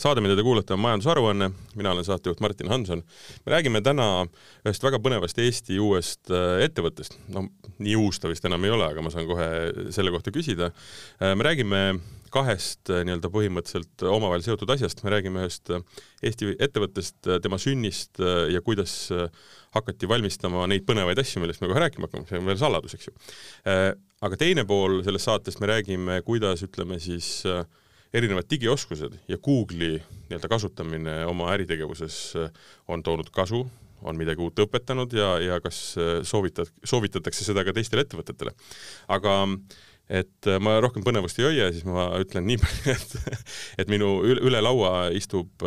saade, mida te kuulate, on Majandusaruanne, mina olen saatejuht Martin Hanson. me räägime täna ühest väga põnevast Eesti uuest äh, ettevõttest, no nii uus ta vist enam ei ole, aga ma saan kohe selle kohta küsida. Äh, me räägime kahest äh, nii-öelda põhimõtteliselt omavahel seotud asjast, me räägime ühest Eesti ettevõttest, tema sünnist ja kuidas hakati valmistama neid põnevaid asju, millest me kohe rääkima hakkame, see on veel saladus, eks ju. aga teine pool sellest saatest me räägime, kuidas ütleme siis äh, erinevad digioskused ja Google'i nii-öelda kasutamine oma äritegevuses äh, on toonud kasu, on midagi uut õpetanud ja, ja kas äh, soovitad, soovitatakse seda ka teistele ettevõtetele. aga et äh, ma rohkem põnevust ei hoia, siis ma ütlen nii palju, et, et minu üle, üle laua istub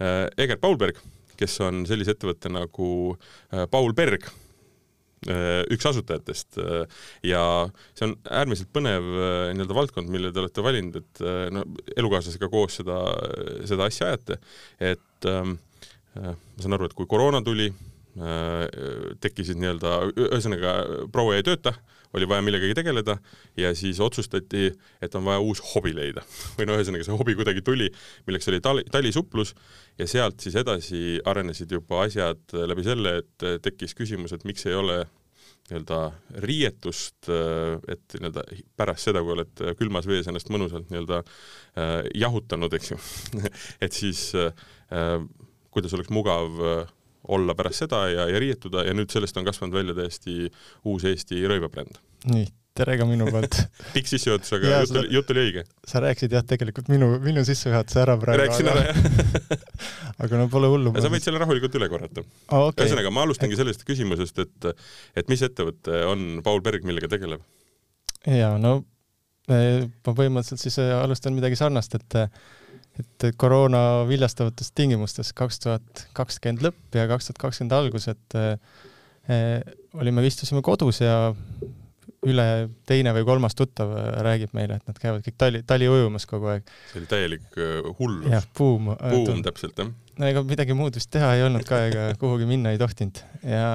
Egert Paulberg, kes on sellise ettevõtte nagu Paul Berg üks asutajatest äh, ja see on äärmiselt põnev äh, nii-öelda valdkond, mille te olete valinud, et no elukaaslasega koos seda, seda asja ajate, et ähm, ma saan aru, et kui koroona tuli, tekkisid nii-öelda, ühesõnaga proua jäi tööta, oli vaja millegagi tegeleda ja siis otsustati, et on vaja uus hobi leida. Või no ühesõnaga see hobi kuidagi tuli, milleks oli tali, talisuplus ja sealt siis edasi arenesid juba asjad läbi selle, et tekkis küsimus, et miks ei ole nii-öelda riietust, et nii-öelda pärast seda, kui oled külmas vees ennast mõnusalt nii-öelda äh, jahutanud, eks ju. Et siis äh, kuidas oleks mugav äh, olla pärast seda ja, ja riietuda ja nüüd sellest on kasvanud välja täiesti uus Eesti rõivabränd. nii, tere ka minu poolt pikk sissejuhatus, aga jutt oli, jutt oli õige. sa rääkisid jah, tegelikult minu, minu sissejuhatuse ära praegu. rääkisin ära, jah aga no pole hullu. sa võid selle rahulikult üle korrata oh,. Okay. ühesõnaga, ma alustangi sellest küsimusest, et, et mis ettevõte on Paul Berg, millega tegeleb? jaa, no eh, ma põhimõtteliselt siis eh, alustan midagi sarnast, et et koroona viljastavates tingimustes kaks tuhat kakskümmend lõpp ja kaks tuhat kakskümmend algus, et eh, olime, istusime kodus ja üle teine või kolmas tuttav äh, räägib meile, et nad käivad kõik tali, tali ujumas kogu aeg. see oli täielik äh, hullus. jah, buum. Äh, buum täpselt, jah. no ega midagi muud vist teha ei olnud ka, ega kuhugi minna ei tohtinud. ja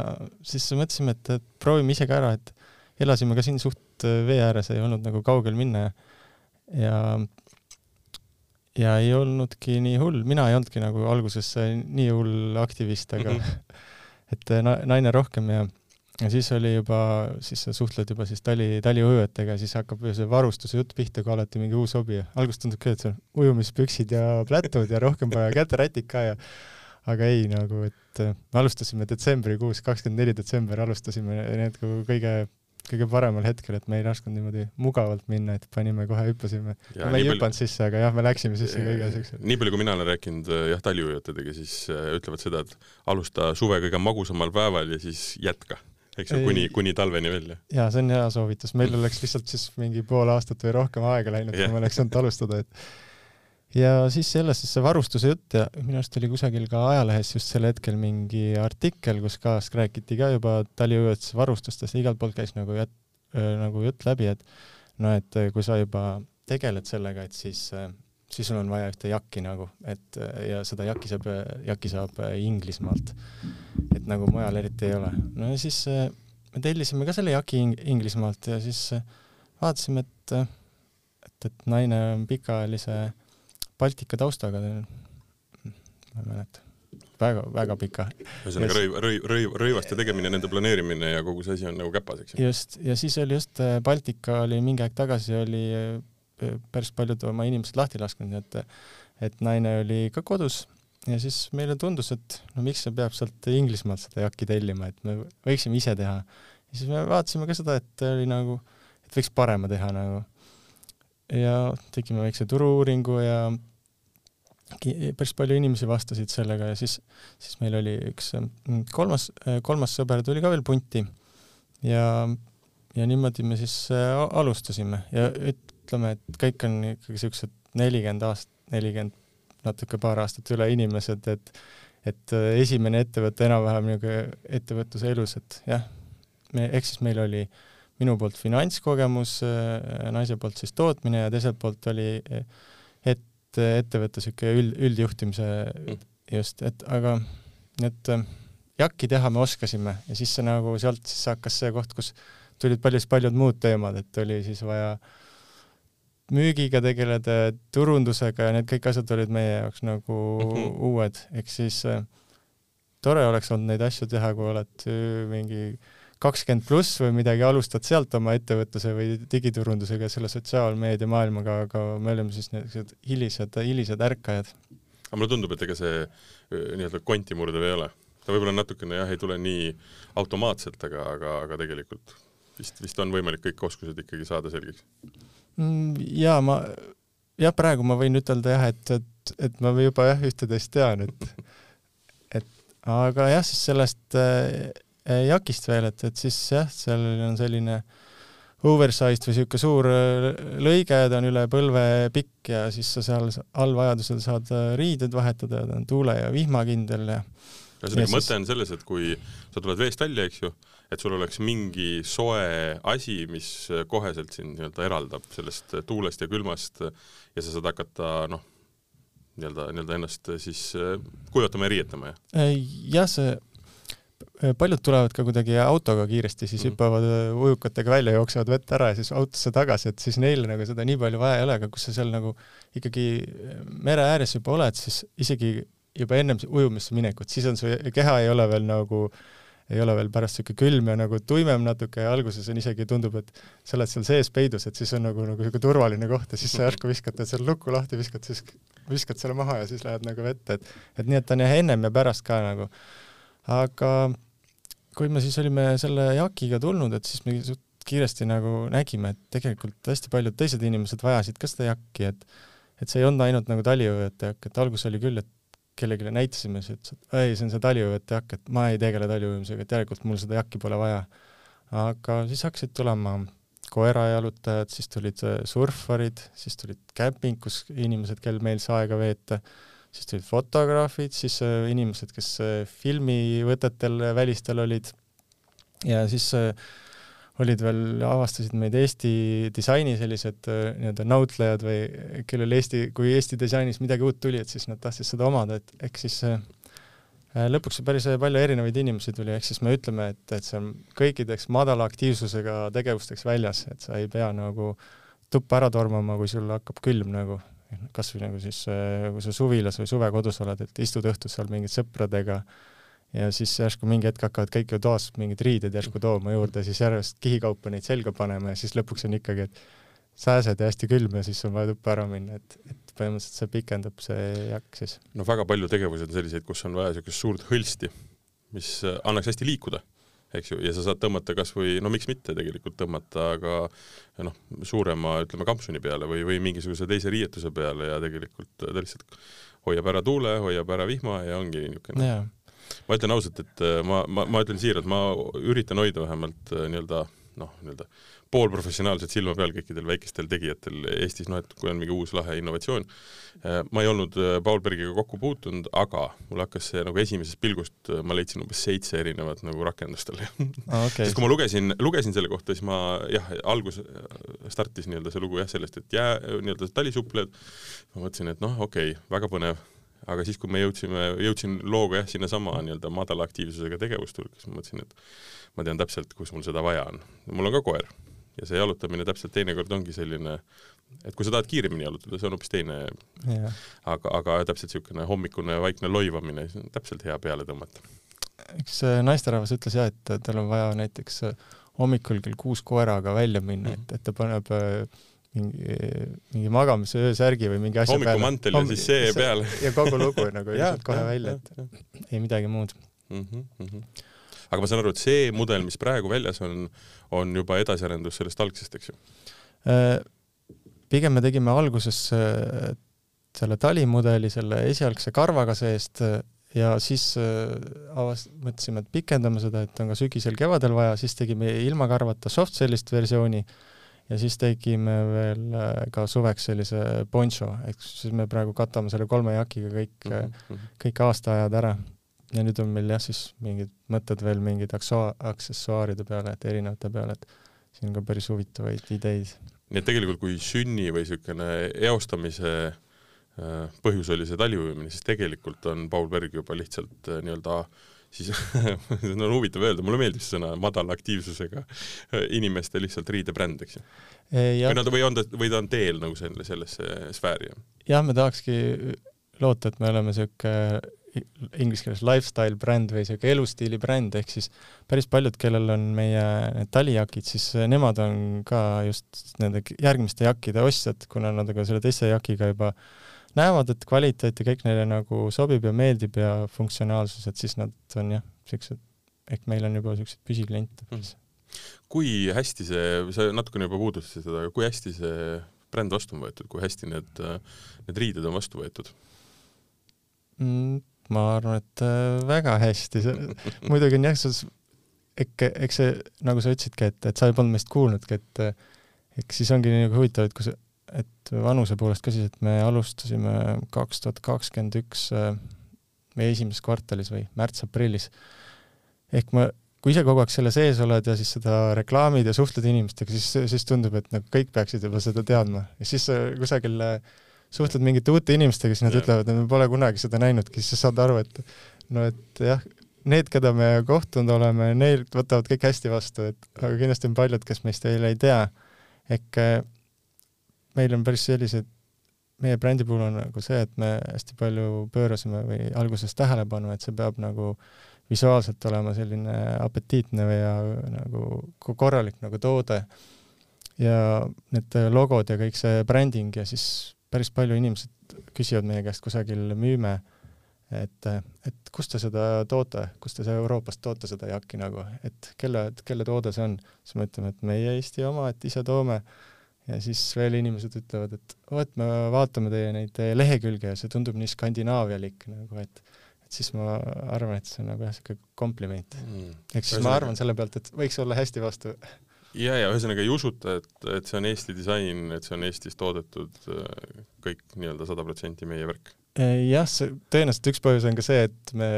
siis mõtlesime, et, et proovime ise ka ära, et elasime ka siin suht vee ääres, ei olnud nagu kaugel minna ja ja ja ei olnudki nii hull, mina ei olnudki nagu alguses nii hull aktivist, aga mm -hmm. et naine rohkem ja ja siis oli juba, siis sa suhtled juba siis tali, taliujujatega ja siis hakkab see varustuse jutt pihta, kui alati mingi uus hobi. alguses tundub küll, et see on ujumispüksid ja plätud ja rohkem vaja käterätid ka ja aga ei, nagu, et me alustasime detsembrikuus, kakskümmend neli detsember alustasime need kõige, kõige paremal hetkel, et me ei lasknud niimoodi mugavalt minna, et panime kohe, hüppasime. me ei hüpanud sisse, aga jah, me läksime sisse kõige siukse. nii palju, kui mina olen rääkinud jah, taliujujatega, siis äh, ütlevad seda, et alusta suve kõige magusamal päeval ja siis jätka eks ju, kuni, kuni talveni välja. jaa, see on hea soovitus, meil oleks lihtsalt siis mingi pool aastat või rohkem aega läinud, kui me oleks saanud alustada, et ja siis sellest siis see varustuse jutt ja minu arust oli kusagil ka ajalehes just sel hetkel mingi artikkel, kus ka räägiti ka juba taliujutuse varustustest ja igalt poolt käis nagu jät-, nagu jutt läbi, et no et kui sa juba tegeled sellega, et siis siis sul on vaja ühte jakki nagu, et ja seda jakki saab, jakki saab Inglismaalt. et nagu mujal eriti ei ole. no ja siis äh, me tellisime ka selle jaki Ing Inglismaalt ja siis äh, vaatasime, et, et, et naine on pikaajalise Baltika taustaga, ma ei mäleta väga, väga pika. ühesõnaga rõiv, rõiv, rõiv, rõivaste tegemine, nende planeerimine ja kogu see asi on nagu käpas, eks ju? just, ja siis oli just äh, Baltika oli mingi aeg tagasi oli päris paljud oma inimesed lahti lasknud, nii et et naine oli ka kodus ja siis meile tundus, et no miks see peab sealt Inglismaalt seda jakki tellima, et me võiksime ise teha. ja siis me vaatasime ka seda, et oli nagu, et võiks parema teha nagu. Ja tegime väikse turu-uuringu ja päris palju inimesi vastasid sellega ja siis, siis meil oli üks mm, kolmas, kolmas sõber tuli ka veel punti. Ja, ja niimoodi me siis äh, alustasime ja ütleme, et kõik on ikkagi siuksed nelikümmend aastat, nelikümmend, natuke paar aastat üle inimesed, et et äh, esimene ettevõte enam-vähem niisugune ettevõtluse elus, et jah, me, ehk siis meil oli minu poolt finantskogemus, äh, naise poolt siis tootmine ja teiselt poolt oli et ettevõtte niisugune üld, üldjuhtimise mm. just, et aga äh, jakki teha me oskasime ja siis see nagu sealt siis hakkas see koht, kus tulid paljud, paljud muud teemad, et oli siis vaja äh, müügiga tegeleda, turundusega ja need kõik asjad olid meie jaoks nagu mm -hmm. uued, ehk siis äh, tore oleks olnud neid asju teha, kui oled äh, mingi kakskümmend pluss või midagi, alustad sealt oma ettevõtluse või digiturundusega selle sotsiaalmeedia maailmaga, aga me olime siis niisugused hilised, hilised ärkajad. aga mulle tundub, et ega see nii-öelda konti murdev ei ole. ta võib-olla natukene jah, ei tule nii automaatselt, aga, aga, aga tegelikult vist, vist on võimalik kõik oskused ikkagi saada selgeks mm,? jaa, ma, jah, praegu ma võin ütelda jah, et, et, et ma juba jah, üht-teist tean, et et aga jah, siis sellest äh, jakist veel, et, et siis jah, seal on selline oversized või niisugune suur äh, lõige, ta on üle põlve pikk ja siis sa seal all vajadusel saad äh, riided vahetada, ta on tuule- ja vihmakindel ja ühesõnaga mõte on selles, et kui sa tuled veest välja, eks ju, et sul oleks mingi soe asi, mis koheselt sind nii-öelda eraldab sellest tuulest ja külmast ja sa saad hakata noh, nii-öelda, nii-öelda ennast siis kujutama ja riietama? Äh, jah, see paljud tulevad ka kuidagi autoga kiiresti, siis mm. hüppavad äh, ujukatega välja, jooksevad vett ära ja siis autosse tagasi, et siis neil nagu seda nii palju vaja ei ole, aga kus sa seal nagu ikkagi mere ääres juba oled, siis isegi juba ennem ujumisse minekut, siis on su keha ei ole veel nagu äh, ei ole veel pärast niisugune külm ja nagu tuimem natuke ja alguses on isegi, tundub, et sa oled seal sees peidus, et siis on nagu, nagu niisugune turvaline koht ja siis sa järsku viskad seal lukku lahti, viskad siis, viskad selle maha ja siis lähed nagu vette, et et nii, et on jah ennem ja pärast ka nagu. Aga kui me siis olime selle jakiga tulnud, et siis me kiiresti nagu nägime, et tegelikult hästi paljud teised inimesed vajasid ka seda jakki, et et see ei olnud ainult nagu taliõujate jakk, et alguses oli küll, et kellelegi näitasime, siis ütles, et ei, see on see taliujujate jakk, et ma ei tegele taliujumisega, et järelikult mul seda jakki pole vaja. aga siis hakkasid tulema koerajalutajad, siis tulid äh, surfarid, siis tulid kämping, kus inimesed, kel meeldis aega veeta, siis tulid fotograafid, siis äh, inimesed, kes äh, filmivõtetel välistel olid. Ja siis äh, olid veel, avastasid meid Eesti disaini sellised nii-öelda nautlejad või kellel Eesti, kui Eesti disainis midagi uut tuli, et siis nad tahtsid seda omada, et ehk siis lõpuks päris palju erinevaid inimesi tuli, ehk siis me ütleme, et, et see on kõikideks madala aktiivsusega tegevusteks väljas, et sa ei pea nagu tuppa ära tormama, kui sul hakkab külm nagu, kas või nagu siis, kui sa suvilas või suvekodus oled, et istud õhtul seal mingite sõpradega äh, ja siis järsku mingi hetk hakkavad kõik ju toas mingid riided järsku tooma juurde, siis järjest kihikaupa neid selga panema ja siis lõpuks on ikkagi, et sääsed ja hästi külm ja siis on vaja tuppa ära minna, et, et põhimõtteliselt see pikendab see jakk siis. no väga palju tegevusi on selliseid, kus on vaja niisugust suurt hõlsti, mis äh, annaks hästi liikuda, eks ju, ja sa saad tõmmata kas või, no miks mitte tegelikult tõmmata ka noh, suurema, ütleme, kampsuni peale või, või mingisuguse teise riietuse peale ja tegelikult ta lihtsalt hoiab ära tuule, hoiab ära vihma ja ongi niisugune. Yeah ma ütlen ausalt, et äh, ma, ma, ma ütlen siiralt, ma üritan hoida vähemalt äh, nii-öelda noh, nii-öelda poolprofessionaalselt silma peal kõikidel väikestel tegijatel Eestis, noh et kui on mingi uus lahe innovatsioon. Äh, ma ei olnud Paul Bergiga kokku puutunud, aga mul hakkas see nagu esimesest pilgust, ma leidsin umbes seitse erinevat nagu rakendust talle ah,. Okay. sest kui ma lugesin, lugesin selle kohta, siis ma jah, algus startis nii-öelda see lugu jah sellest, et jää, nii-öelda talisupled, ma mõtlesin, et noh, okei okay,, väga põnev aga siis, kui me jõudsime, jõudsin looga jah, sinnasama nii-öelda madala aktiivsusega tegevusturg, siis ma mõtlesin, et ma tean täpselt, kus mul seda vaja on. mul on ka koer ja see jalutamine täpselt teinekord ongi selline, et kui sa tahad kiiremini jalutada, see on hoopis teine yeah., aga, aga täpselt niisugune hommikune vaikne loivamine, see on täpselt hea peale tõmmata. üks äh, naisterahvas ütles jah, et tal on vaja näiteks äh, hommikul kell kuus koeraga välja minna mm, -hmm. et, et ta paneb äh, mingi, mingi magamise öösärgi või mingi asja hommikumantel ja siis see peale. ja kogu lugu nagu ilmselt kohe välja, et ei midagi muud mm -hmm. Aga ma saan aru, et see mudel, mis praegu väljas on, on juba edasiarendus sellest algsest, eks ju? Äh, pigem me tegime alguses äh, selle talimudeli selle esialgse karvaga seest äh, ja siis avas-, mõtlesime, et pikendame seda, et on ka sügisel-kevadel vaja, siis tegime ilma karvata soft sellist versiooni ja siis tegime veel ka suveks sellise poncho, ehk siis me praegu katame selle kolme jakiga kõik mm, -hmm. kõik aastaajad ära. Ja nüüd on meil jah, siis mingid mõtted veel mingid aksessuaaride peale, et erinevate peale, et siin on ka päris huvitavaid ideid. nii et tegelikult, kui sünni või niisugune eostamise äh, põhjus oli see taliujumine, siis tegelikult on Paul Berg juba lihtsalt nii-öelda siis on huvitav öelda, mulle meeldib see sõna madala aktiivsusega inimeste lihtsalt riidebränd, eks ju. või nad, või on ta, või ta on teel nagu selle, sellesse sfääri? jah, me tahakski loota, et me oleme niisugune inglise keeles lifestyle bränd või sihuke elustiili bränd, ehk siis päris paljud, kellel on meie need talijakid, siis nemad on ka just nende järgmiste jakkide ostjad, kuna nad ka selle teise jakiga juba näevad, et kvaliteet ja kõik neile nagu sobib ja meeldib ja funktsionaalsus, et siis nad on jah, siuksed, ehk meil on juba siukseid püsikliente mm.. kui hästi see, sa natukene juba puudutasid seda, aga kui hästi see bränd vastu on võetud, kui hästi need, need riided on vastu võetud mm,? Ma arvan, et äh, väga hästi, muidugi on jah, eks, eks see, nagu sa ütlesidki, et, et sa ei polnud meist kuulnudki, et eks siis ongi nagu huvitav, et kui sa, et vanuse poolest ka siis, et me alustasime kaks tuhat kakskümmend üks äh, meie esimeses kvartalis või märts-aprillis. ehk ma, kui ise kogu aeg selle sees oled ja siis seda reklaamid ja suhtled inimestega, siis, siis tundub, et nagu kõik peaksid juba seda teadma ja siis kusagil äh, suhtled mingite uute inimestega, siis nad yeah. ütlevad, et me pole kunagi seda näinudki, siis sa saad aru, et no et jah, need, keda me kohtunud oleme, neil võtavad kõik hästi vastu, et aga kindlasti on paljud, kes meist veel ei tea. ehk eh, meil on päris sellised, meie brändi puhul on nagu see, et me hästi palju pöörasime või alguses tähelepanu, et see peab nagu visuaalselt olema selline apetiitne või ja nagu korralik nagu toode ja need logod ja kõik see bränding ja siis päris palju inimesed küsivad meie käest kusagil müüme, et, et kust te seda toote, kust te Euroopast toote seda jakki nagu, et kelle, kelle toode see on, siis me ütleme, et meie Eesti oma, et ise toome. ja siis veel inimesed ütlevad, et vot me vaatame teie neid lehekülge ja see tundub nii skandinaavialik nagu, et et siis ma arvan, et see on nagu jah, niisugune kompliment. Mm.. ehk siis ma arvan selle pealt, et võiks olla hästi vastu ja, ja ühesõnaga ei usuta, et, et see on Eesti disain, et see on Eestis toodetud kõik nii-öelda sada protsenti meie värk? jah, see tõenäoliselt üks põhjus on ka see, et me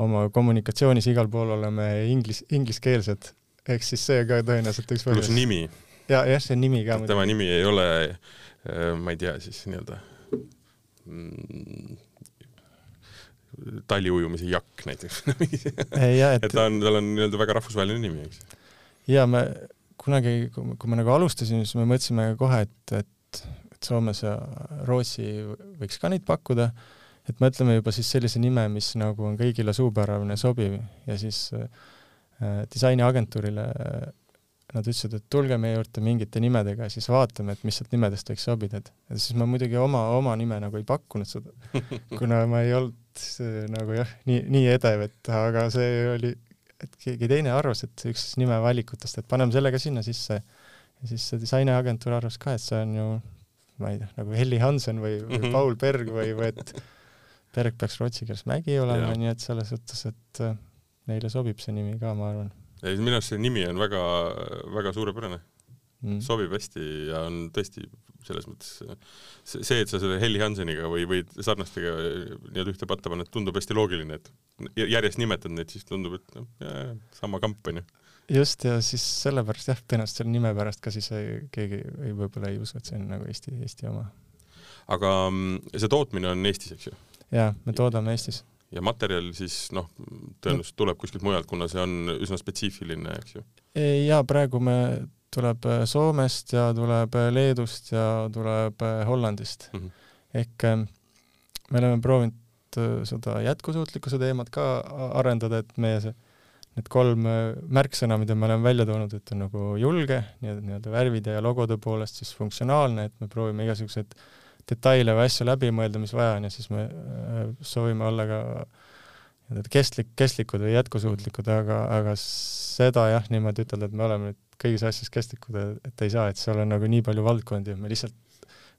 oma kommunikatsioonis igal pool oleme inglis, ingliskeelsed, ehk siis see ka tõenäoliselt üks põhjus. pluss nimi. ja, jah, see nimi ka. tema nimi ei ole, ma ei tea, siis nii-öelda mm, taliujumise jakk näiteks et, et ta on, tal on nii-öelda väga rahvusvaheline nimi, eks. ja me kunagi, kui me nagu alustasime, siis me mõtlesime kohe, et, et, et Soomes ja Rootsi võiks ka neid pakkuda, et mõtleme juba siis sellise nime, mis nagu on kõigile suupärane, sobiv. Ja siis äh, disainiagentuurile äh, nad ütlesid, et tulge meie juurde mingite nimedega ja siis vaatame, et mis sealt nimedest võiks sobida, et ja siis ma muidugi oma, oma nime nagu ei pakkunud seda, kuna ma ei olnud äh, nagu jah, nii, nii edev, et aga see oli et keegi teine arvas, et üks nimevalikutest, et paneme selle ka sinna sisse. ja siis see disainiagentuur arvas ka, et see on ju, ma ei tea, nagu Helli Hansen või, või mm -hmm. Paul Berg või, või et Berg peaks rootsi keeles mägi olema, nii et selles suhtes, et äh, neile sobib see nimi ka, ma arvan. ja minu arust see nimi on väga, väga suurepärane mm.. sobib hästi ja on tõesti selles mõttes see, et sa selle Helli Hanseniga või, või sarnastega nii-öelda ühte patta paned, tundub hästi loogiline, et järjest nimetad neid, siis tundub, et noh, sama kamp on ju. just, ja siis sellepärast jah, tõenäoliselt selle nime pärast ka siis ei, keegi ei, võib-olla ei usu, et see on nagu Eesti, Eesti oma. aga mm, see tootmine on Eestis, eks ju? jaa, me toodame Eestis ja materjal siis noh, tõenäoliselt tuleb kuskilt mujalt, kuna see on üsna spetsiifiline, eks ju? jaa, praegu me tuleb äh, Soomest ja tuleb äh, Leedust ja tuleb äh, Hollandist mm. -hmm. ehk me oleme proovinud seda jätkusuutlikkuse teemat ka arendada, et meie see, need kolm märksõna, mida me oleme välja toonud, et on nagu julge, nii-öelda, nii-öelda värvide ja logode poolest siis funktsionaalne, et me proovime igasuguseid detaile või asju läbi mõelda, mis vaja on ja siis me soovime olla ka nii-öelda kestlik, kestlikud või jätkusuutlikud, aga, aga seda jah, niimoodi ütelda, et me oleme nüüd kõigis asjades kestlikud, et ei saa, et seal on nagu nii palju valdkondi, me lihtsalt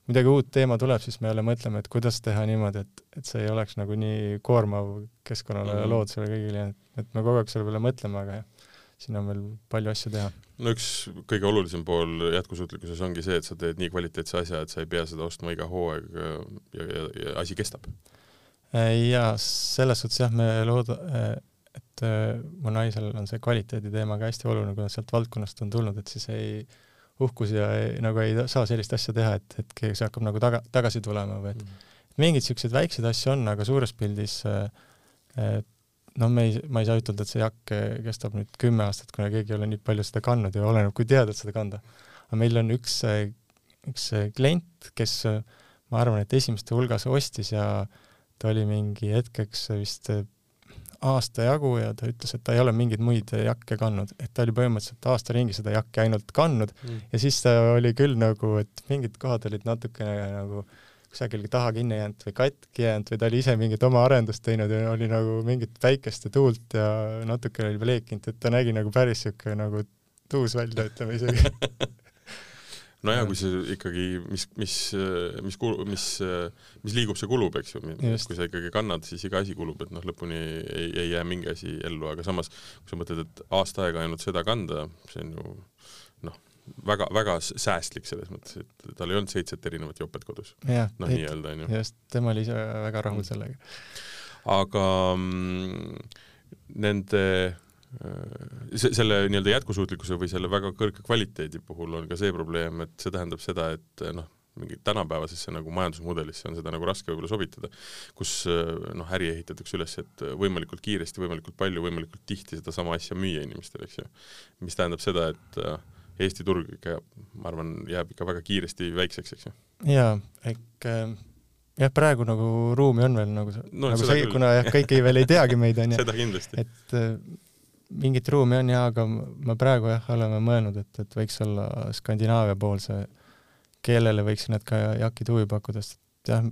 midagi uut teema tuleb, siis me jälle mõtleme, et kuidas teha niimoodi, et, et see ei oleks nagu nii koormav keskkonnale ja mm -hmm. loodusele kõigile, et me kogu aeg selle peale mõtleme, aga jah, siin on veel palju asju teha. no üks kõige olulisem pool jätkusuutlikkuses ongi see, et sa teed nii kvaliteetse asja, et sa ei pea seda ostma iga hooaeg ja, ja, ja asi kestab. jaa, selles suhtes jah, me looda-, et äh, mu naisel on see kvaliteedi teema ka hästi oluline, kuna sealt valdkonnast on tulnud, et siis ei uhkus ja ei, nagu ei saa sellist asja teha, et, et keegi hakkab nagu taga, tagasi tulema või et mm. mingeid niisuguseid väikseid asju on, aga suures pildis äh, noh, me ei, ma ei saa ütelda, et see jakk kestab nüüd kümme aastat, kuna keegi ei ole nii palju seda kandnud ja oleneb, kui tihedalt seda kanda. aga meil on üks, üks klient, kes ma arvan, et esimeste hulgas ostis ja ta oli mingi hetkeks vist aasta jagu ja ta ütles, et ta ei ole mingeid muid jakke kandnud, et ta oli põhimõtteliselt aasta ringi seda jakki ainult kandnud. Mm. ja siis ta oli küll nagu, et mingid kohad olid natukene nagu kusagil taha kinni jäänud või katki jäänud või ta oli ise mingit oma arendust teinud ja oli nagu mingit päikest ja tuult ja natukene oli pleekinud, et ta nägi nagu päris siuke nagu tuus välja, ütleme isegi nojah, kui see ikkagi, mis, mis, mis kulu-, mis, mis liigub, see kulub, eks ju. kui sa ikkagi kannad, siis iga asi kulub, et noh, lõpuni ei, ei jää mingi asi ellu, aga samas kui sa mõtled, et aasta aega ainult seda kanda, see on ju noh, väga, väga säästlik selles mõttes, et tal ei olnud seitset erinevat jopet kodus. noh, nii-öelda onju. just, tema oli ise väga rahul sellega. aga mm, nende selle nii-öelda jätkusuutlikkuse või selle väga kõrge kvaliteedi puhul on ka see probleem, et see tähendab seda, et noh, mingi tänapäevasesse nagu majandusmudelisse on seda nagu raske võib-olla sobitada, kus äh, noh, äri ehitatakse üles, et võimalikult kiiresti, võimalikult palju, võimalikult tihti sedasama asja müüa inimestele, eks ju. mis tähendab seda, et äh, Eesti turg ikka, ma arvan, jääb ikka väga kiiresti väikseks, eks ju. jaa, ikka jah, praegu nagu ruumi on veel nagu, no, nagu see, kuna jah, kõik ei veel ei teagi meid, seda kindlasti. et mingit ruumi on jaa, aga me praegu jah, oleme mõelnud, et, et võiks olla Skandinaavia poolse, kellele võiks need ka jakid huvi pakkuda, sest jah,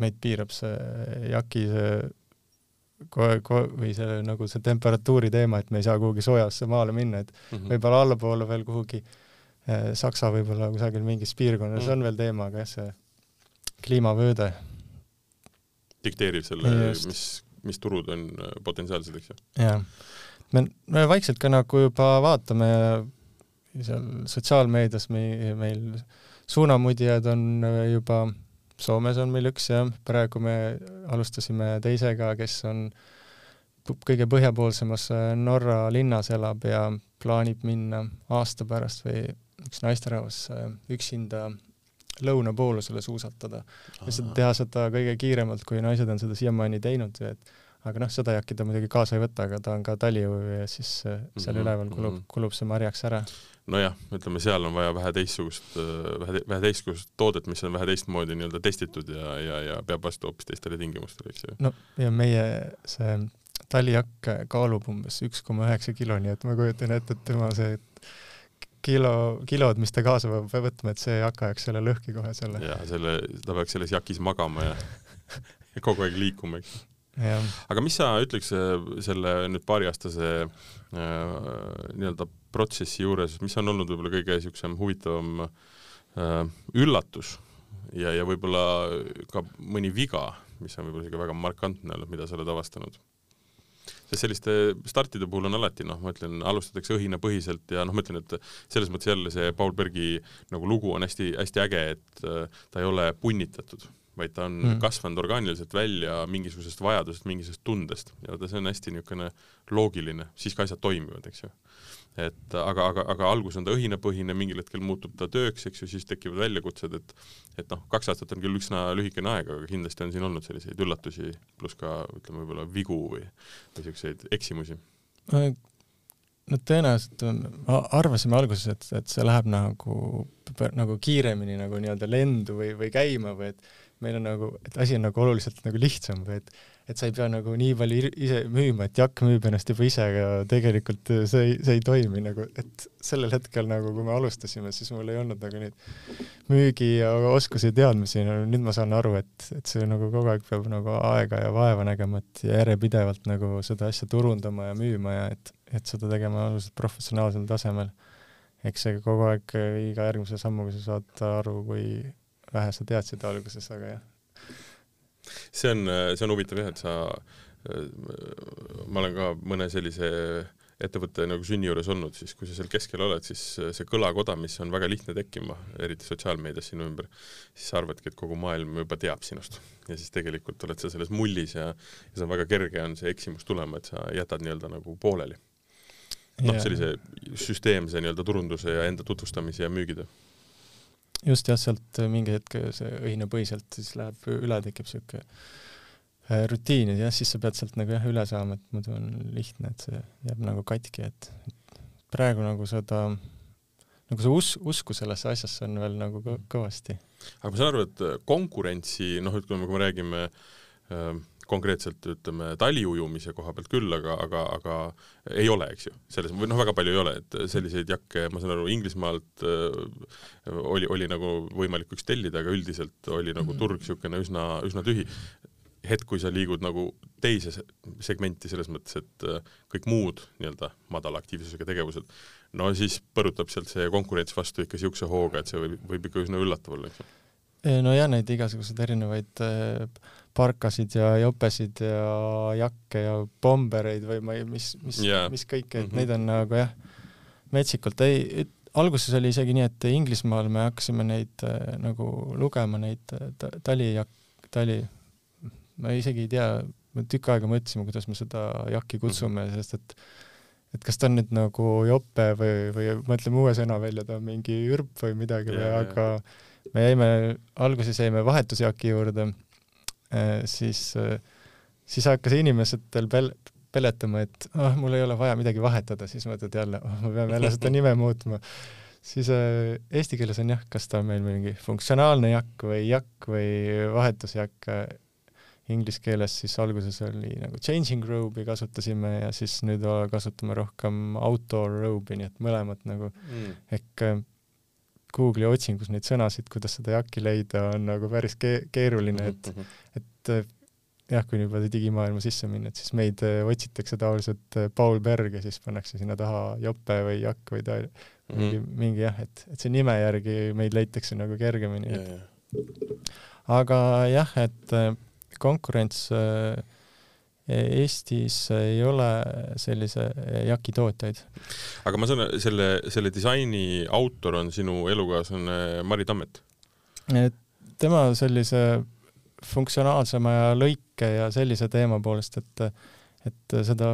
meid piirab see jaki see kohe, kohe või see nagu see temperatuuri teema, et me ei saa kuhugi soojasse maale minna, et mm -hmm. võib-olla allapoole veel kuhugi eh, Saksa võib-olla kusagil mingis piirkonnas mm -hmm. on veel teema, aga jah, see kliimavööde dikteerib selle, mis, mis turud on eh, potentsiaalsed, eks ju? jah me, me vaikselt ka nagu juba vaatame seal sotsiaalmeedias me, meil suunamudjad on juba, Soomes on meil üks ja praegu me alustasime teisega, kes on kõige põhjapoolsemas Norra linnas elab ja plaanib minna aasta pärast või üks naisterahvas üksinda lõunapoolusele suusatada. lihtsalt teha seda kõige kiiremalt, kui naised on seda siiamaani teinud, et aga noh, seda jakki ta muidugi kaasa ei võta, aga ta on ka taliujuja ja siis äh, seal mm -hmm. üleval kulub -hmm. kulub see marjaks ära. nojah, ütleme seal on vaja vähe teistsugust, äh, vähe, vähe teistsugust toodet, mis on vähe teistmoodi nii-öelda testitud ja, ja, ja peab vastu hoopis teistele tingimustele, eks ju. no ja meie see talijakk kaalub umbes üks koma üheksa kilo, nii et ma kujutan ette, et tema see kilo, kilod, mis ta kaasa peab võtma, et see jakk ajaks selle lõhki kohe selle. ja selle, ta peaks selles jakis magama ja, ja kogu aeg liikuma, eks aga mis sa ütleks äh, selle nüüd paariaastase äh, nii-öelda protsessi juures, mis on olnud võib-olla kõige niisugusem huvitavam äh, üllatus ja, ja võib-olla ka mõni viga, mis on võib-olla isegi väga markantne olnud, mida sa oled avastanud? sest selliste startide puhul on alati noh, ma ütlen, alustatakse õhinapõhiselt ja noh, ma ütlen, et selles mõttes jälle see Paul Bergi nagu lugu on hästi-hästi äge, et ta ei ole punnitatud vaid ta on mm. kasvanud orgaaniliselt välja mingisugusest vajadusest, mingisugusest tundest ja vaata, see on hästi niisugune loogiline, siis ka asjad toimivad, eks ju. et aga, aga, aga algus on ta õhinapõhine, mingil hetkel muutub ta tööks, eks ju, siis tekivad väljakutsed, et et noh, kaks aastat on küll üsna lühikene aeg, aga kindlasti on siin olnud selliseid üllatusi, pluss ka ütleme, võib-olla vigu või, või niisuguseid eksimusi no tõenäoliselt arvasime alguses, et, et see läheb nagu, nagu kiiremini nagu nii-öelda lendu või, või käima või et meil on nagu, et asi on nagu oluliselt nagu lihtsam või et et sa ei pea nagu nii palju ise müüma, et jakk müüb ennast juba ise, aga tegelikult see ei, see ei toimi nagu, et sellel hetkel nagu, kui me alustasime, siis mul ei olnud nagu neid müügi ja oskusi teadmisi, no nüüd ma saan aru, et, et see nagu kogu aeg peab nagu aega ja vaeva nägema, et järjepidevalt nagu seda asja turundama ja müüma ja et, et seda tegema oluliselt professionaalsel tasemel. eks see kogu aeg iga järgmise sammuga sa saad aru, kui vähe sa teadsid alguses, aga jah. see on, see on huvitav jah, et sa, ma olen ka mõne sellise ettevõtte nagu sünni juures olnud, siis kui sa seal keskel oled, siis see kõlakoda, mis on väga lihtne tekkima, eriti sotsiaalmeedias sinu ümber, siis sa arvadki, et kogu maailm juba teab sinust. ja siis tegelikult oled sa selles mullis ja, ja see on väga kerge, on see eksimus tulema, et sa jätad nii-öelda nagu pooleli. noh, sellise süsteemse nii-öelda turunduse ja enda tutvustamise ja müügitöö just jah, sealt mingi hetk see õhinapõhiselt siis läheb üle, tekib siuke äh, rutiini, jah, siis sa pead sealt nagu jah üle saama, et muidu on lihtne, et see jääb nagu katki, et praegu nagu seda, nagu see us-, usku sellesse asjasse on veel nagu kõ kõvasti. aga ma saan aru, et konkurentsi, noh, ütleme, kui me räägime äh, konkreetselt ütleme taliujumise koha pealt küll, aga, aga, aga ei ole, eks ju, selles, või noh, väga palju ei ole, et selliseid jakke, ma saan aru, Inglismaalt äh, oli, oli nagu võimalik üks tellida, aga üldiselt oli nagu mhm. turg niisugune üsna, üsna tühi. hetk, kui sa liigud nagu teise segmenti selles mõttes, et äh, kõik muud nii-öelda madala aktiivsusega tegevused, no siis põrutab sealt see konkurents vastu ikka niisuguse hooga, et see võib, võib ikka üsna üllatav olla, eks ju. no ja neid igasuguseid erinevaid äh, parkasid ja jopesid ja jakke ja bombereid või ma ei, mis, mis yeah., mis kõike, et mm -hmm. neid on nagu jah, metsikult, ei, alguses oli isegi nii, et Inglismaal me hakkasime neid äh, nagu lugema, neid äh, talijak-, tali, ma isegi ei tea, me tükk aega mõtlesime, kuidas me seda jakki kutsume -hmm. sest et et kas ta on nüüd nagu jope või, või mõtleme uue sõna välja, ta on mingi ürp või midagi yeah, või, aga yeah. me jäime, alguses jäime vahetusjaki juurde siis, äh, siis hakkas inimestel pel-, peletama, et ah oh,, mul ei ole vaja midagi vahetada, siis mõtled jälle, oh, ma pean jälle seda nime muutma. siis äh, eesti keeles on jah, kas ta on meil mingi funktsionaalne jakk või jakk või vahetusjakk äh,. Inglise keeles siis alguses oli nagu changing robe'i kasutasime ja siis nüüd kasutame rohkem outdoor robe'i, nii et mõlemad nagu mm. ehk äh, Google'i otsingus neid sõnasid, kuidas seda jakki leida, on nagu päris ke-, keeruline, et mm, -hmm. et äh, jah, kui juba digimaailma sisse minna, et siis meid äh, otsitakse tavaliselt äh, Paul Berg ja siis pannakse sinna taha jope või jakk või ta -hmm. mingi, mingi jah, et, et see nime järgi meid leitakse nagu kergemini aga jah, et konkurents äh, Eestis ei ole sellise jaki tootjaid. aga ma saan, selle, selle disaini autor on sinu elukaaslane Mari Tammet? tema sellise funktsionaalsema ja lõike ja sellise teema poolest, et, et seda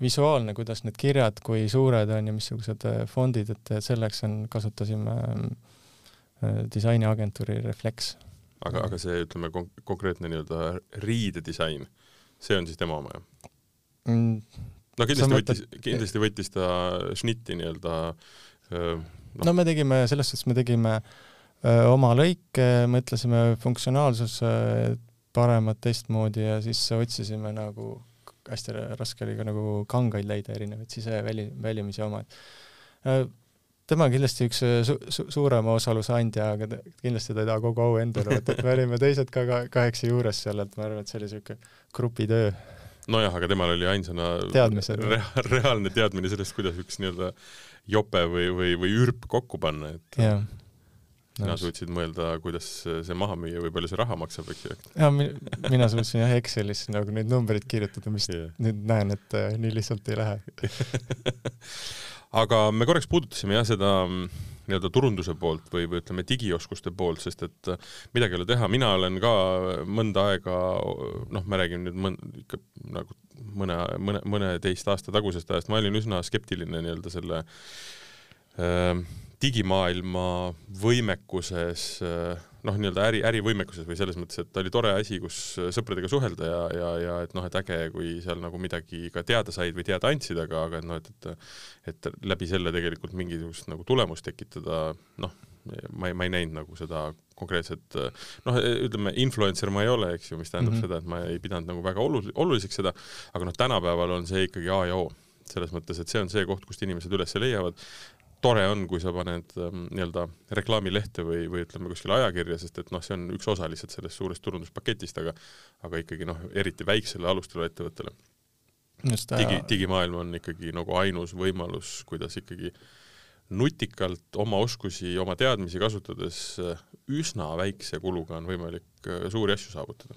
visuaalne, kuidas need kirjad, kui suured on ja missugused fondid, et selleks on, kasutasime äh, disainiagentuuri Reflex. aga, aga see, ütleme, konkreetne nii-öelda riidedisain see on siis tema oma, jah mm.? no kindlasti võttis, kindlasti võttis ta šnitti nii-öelda no. no me tegime, selles suhtes me tegime öö, oma lõike, mõtlesime funktsionaalsuse paremat teistmoodi ja siis otsisime nagu, hästi raske oli ka nagu kangaid leida, erinevaid siseväli, välimisi oma, et tema on kindlasti üks su su suurema osaluse andja, aga kindlasti ta ei taha kogu au endale võtta, et me olime teised ka kaheksa juures seal, et ma arvan, et see oli niisugune grupitöö. nojah, aga temal oli ainsana teadmised rea reaalne teadmine sellest, kuidas üks nii-öelda jope või, või, või ürp kokku panna, et jah sina suutsid mõelda, kuidas see maha müüa või palju see raha maksab, eks ju? jaa, mina suutsin jah Excelis nagu neid numbreid kirjutada, mis yeah. nüüd näen, et äh, nii lihtsalt ei lähe aga me korraks puudutasime jah, seda mm, nii-öelda turunduse poolt või, või ütleme, digioskuste poolt, sest et äh, midagi ei ole teha, mina olen ka mõnda aega, noh, ma räägin nüüd mõn-, ikka nagu mõne, mõne, mõneteist aasta tagusest ajast, ma olin üsna skeptiline nii-öelda selle äh, digimaailma võimekuses noh, nii-öelda äri, ärivõimekuses või selles mõttes, et ta oli tore asi, kus sõpradega suhelda ja, ja, ja et noh, et äge, kui seal nagu midagi ka teada said või teada andsid, aga, aga noh, et, et et läbi selle tegelikult mingisugust nagu tulemust tekitada, noh, ma ei, ma ei näinud nagu seda konkreetset noh, ütleme, influencer ma ei ole, eks ju, mis tähendab mm -hmm. seda, et ma ei pidanud nagu väga olu-, oluliseks seda, aga noh, tänapäeval on see ikkagi A ja O selles mõttes, et see on see koht, kust inimesed üles leiavad tore on, kui sa paned ähm, nii-öelda reklaamilehte või, või ütleme kuskile ajakirja, sest et noh, see on üks osa lihtsalt sellest suurest turunduspaketist, aga aga ikkagi noh, eriti väiksele alustele ettevõttele. digi, digimaailm on ikkagi nagu ainus võimalus, kuidas ikkagi nutikalt oma oskusi, oma teadmisi kasutades äh, üsna väikse kuluga on võimalik äh, suuri asju saavutada